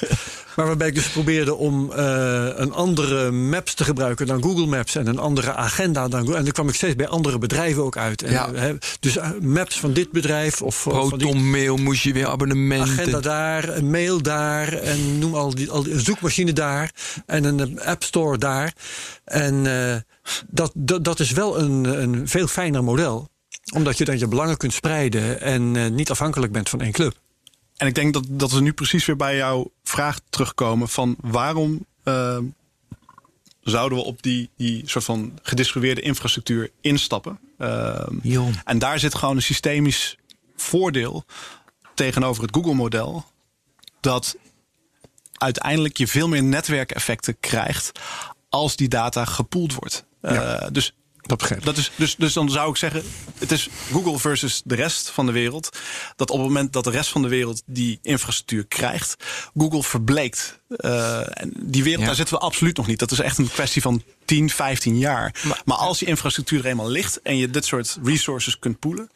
Maar waarbij ik dus probeerde om eh, een andere maps te gebruiken dan Google Maps en een andere agenda dan Google. En dan kwam ik steeds bij andere bedrijven ook uit. En, Ja. eh, dus maps van dit bedrijf of of van die Proton mail moest je weer abonnementen. agenda daar, een mail daar en noem al die, al die een zoekmachine daar en een app store daar. En dat, dat, dat is wel een, een veel fijner model omdat je dan je belangen kunt spreiden en eh, niet afhankelijk bent van één club. En ik denk dat, dat we nu precies weer bij jouw vraag terugkomen van waarom eh, zouden we op die, die soort van gedistribueerde infrastructuur instappen. Joh. en daar zit gewoon een systemisch voordeel tegenover het Google-model. Dat uiteindelijk je veel meer netwerkeffecten krijgt als die data gepoeld wordt. Ja. Eh, dus Dat begrijp ik. dat is, dus, dus dan zou ik zeggen, het is Google versus de rest van de wereld. Dat op het moment dat de rest van de wereld die infrastructuur krijgt, Google verbleekt. Eh, en die wereld, Ja. daar zitten we absoluut nog niet. Dat is echt een kwestie van 10, 15 jaar. Maar, als die infrastructuur er eenmaal ligt en je dit soort resources kunt poelen.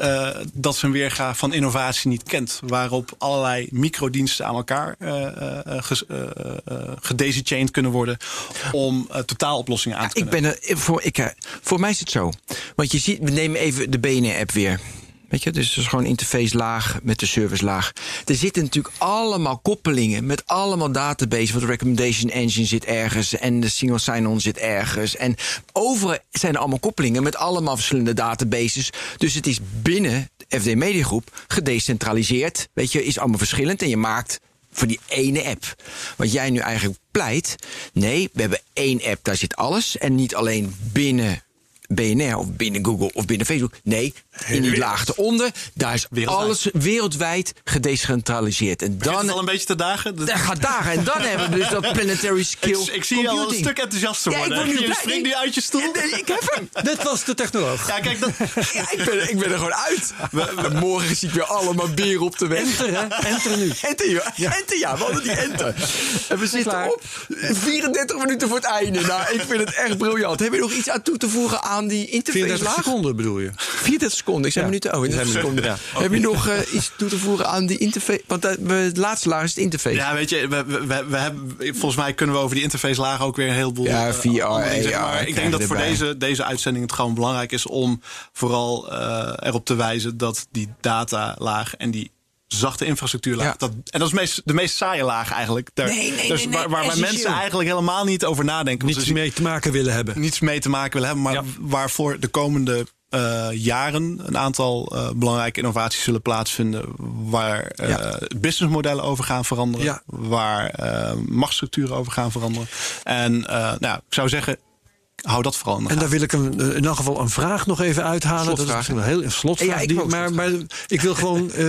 Eh, dat een weerga van innovatie niet kent. Waarop allerlei microdiensten aan elkaar gedesichained kunnen worden. om totaaloplossingen aan te Ik kunnen. ben er, voor, ik, voor mij is het zo. Want je ziet, we nemen even de BNR-app weer. Weet je, dus is gewoon interface laag met de service laag. Er zitten natuurlijk allemaal koppelingen met allemaal databases. Want de recommendation engine zit ergens en de single sign-on zit ergens. En overal zijn er allemaal koppelingen met allemaal verschillende databases. Dus het is binnen de FD Mediagroep gedecentraliseerd. Weet je, is allemaal verschillend en je maakt voor die ene app. Wat jij nu eigenlijk pleit. Nee, we hebben één app, daar zit alles. En niet alleen binnen BNR of binnen Google of binnen Facebook. Nee, in die laag eronder. Daar is Wereldwijd. alles wereldwijd gedecentraliseerd. En Dan, het al een beetje te dagen? Dat- gaat daar. En dan hebben we dus dat planetary skill. ik, ik zie je al een computing. stuk enthousiaster Ja, ik worden. word nu springt nu uit je stoel. Nee, ik heb hem. Dit was de technoloog. Ja, kijk, dat, Ja, ik, ben, ik ben er gewoon uit. We- we- morgen zie ik weer allemaal beren op de weg. Enter, hè? Enter nu. Enter, ja. Enter, ja. We hadden die enter. En we zitten op 34 minuten voor het einde. Nou, ik vind het echt briljant. Heb je nog iets aan toe te voegen aan die interface 34 laag? seconden bedoel je? 34 seconden. Ik zei Ja. minuten. Oh, in seconden. Heb je nog eh, iets toe te voegen aan die interface? Want eh, we- het laatste laag is het interface. ja, weet je, we, we, we hebben, volgens mij kunnen we over die interface laag ook weer een heleboel. Ja, eh, VR, zeggen. AR Maar ik denk dat voor deze, deze uitzending het gewoon belangrijk is om vooral eh, erop te wijzen dat die datalaag en die zachte infrastructuurlaag. Ja. Dat, en dat is meest, de meest saaie laag eigenlijk. Daar, Nee, nee, dus nee, waar, waar mensen eigenlijk helemaal niet over nadenken. Niets ze- mee te maken willen hebben. niets mee te maken willen hebben, maar Ja. waarvoor de komende eh, jaren een aantal eh, belangrijke innovaties zullen plaatsvinden. Waar eh Ja. businessmodellen over gaan veranderen. Ja. Waar eh, machtsstructuren over gaan veranderen. En eh, nou, ik zou zeggen, hou dat vooral in de En daar wil ik een, in elk geval een vraag nog even uithalen. Dat is Slotvraag. wel heel een slotvraag. Ja, ik die- maar, maar ik wil gewoon eh,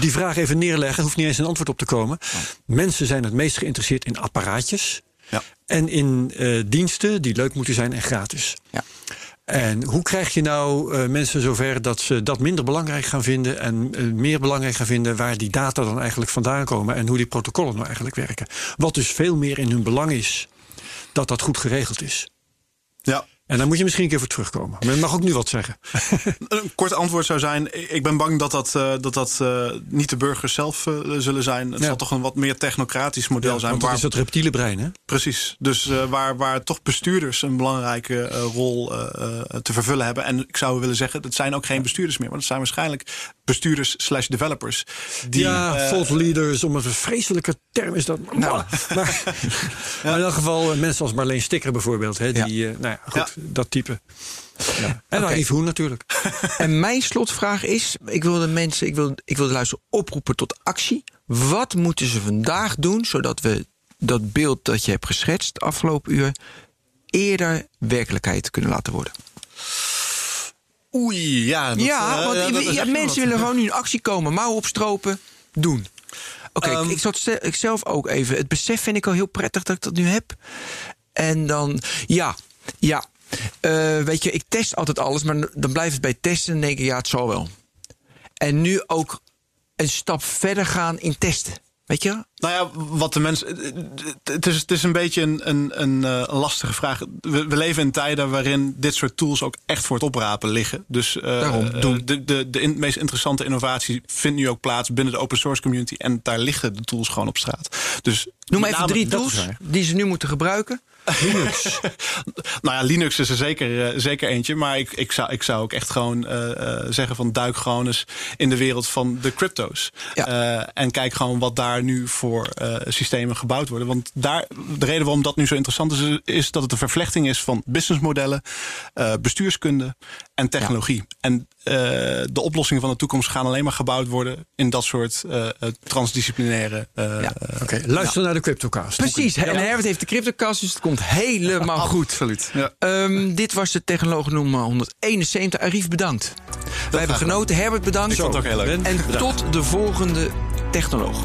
die vraag even neerleggen. Er hoeft niet eens een antwoord op te komen. Mensen zijn het meest geïnteresseerd in apparaatjes. Ja. En in eh, diensten die leuk moeten zijn en gratis. Ja. En hoe krijg je nou eh, mensen zover dat ze dat minder belangrijk gaan vinden en eh, meer belangrijk gaan vinden waar die data dan eigenlijk vandaan komen en hoe die protocollen nou eigenlijk werken? Wat dus veel meer in hun belang is dat dat goed geregeld is. Ja. En daar moet je misschien een keer voor terugkomen. Maar je mag ook nu wat zeggen. [laughs] Een kort antwoord zou zijn: ik ben bang dat dat, eh, dat, dat eh, niet de burgers zelf eh, zullen zijn. Het Ja. zal toch een wat meer technocratisch model zijn. Want dat is dat reptiele brein, hè? Precies. Dus waar, waar toch bestuurders een belangrijke rol te vervullen hebben. En ik zou willen zeggen, dat zijn ook geen bestuurders meer. Maar dat zijn waarschijnlijk bestuurders slash developers. Die, ja, eh, thought leaders, om een vreselijke term is dat. Nou, maar, maar [laughs] in elk geval eh, mensen als Marleen Stikker bijvoorbeeld. Hè, die, eh, nou ja, goed, Ja. dat type. Ja. En Yves Hoen natuurlijk. [laughs] En mijn slotvraag is: ik wil de mensen, ik wil, ik wil de luisteraar oproepen tot actie. Wat moeten ze vandaag doen zodat we dat beeld dat je hebt geschetst de afgelopen uur eerder werkelijkheid kunnen laten worden? Oei, ja. dat, ja, eh, want ja, dat ja, mensen willen gewoon nu in actie komen, mouw opstropen, doen. Oké, Ehm, ik zat stel- ik zelf ook even. Het besef vind ik al heel prettig dat ik dat nu heb. En dan, ja, ja. Eh, weet je, ik test altijd alles, maar dan blijft het bij testen en denk ik, ja, het zal wel. En nu ook een stap verder gaan in testen. Weet je? Nou ja, wat de mensen. Het is, het is een beetje een, een, een, eh, lastige vraag. We, we leven in tijden waarin dit soort tools ook echt voor het oprapen liggen. Dus eh, eh, doen. de, de, de in- meest interessante innovatie vindt nu ook plaats binnen de open source community. En daar liggen de tools gewoon op straat. Dus Noem met even drie tools die ze nu moeten gebruiken. Linux. [laughs] nou ja, Linux is er zeker, eh, zeker eentje. Maar ik, ik, zou, ik zou ook echt gewoon eh, eh, zeggen van duik gewoon eens in de wereld van de crypto's. Ja. En kijk gewoon wat daar nu voor systemen gebouwd worden. Want daar, de reden waarom dat nu zo interessant is, is dat het een vervlechting is van businessmodellen, bestuurskunde en technologie. En eh, de oplossingen van de toekomst gaan alleen maar gebouwd worden in dat soort eh, transdisciplinaire. eh, Ja. Oké, luister naar de CryptoCast. Precies, en Herbert heeft de CryptoCast, dus het komt helemaal goed. Absoluut. Ja. Ehm, dit was de technoloog nummer 171. Arif, bedankt. Wij hebben genoten. Herbert, bedankt. Ik vond het ook heel leuk. En Bedankt. tot de volgende technoloog.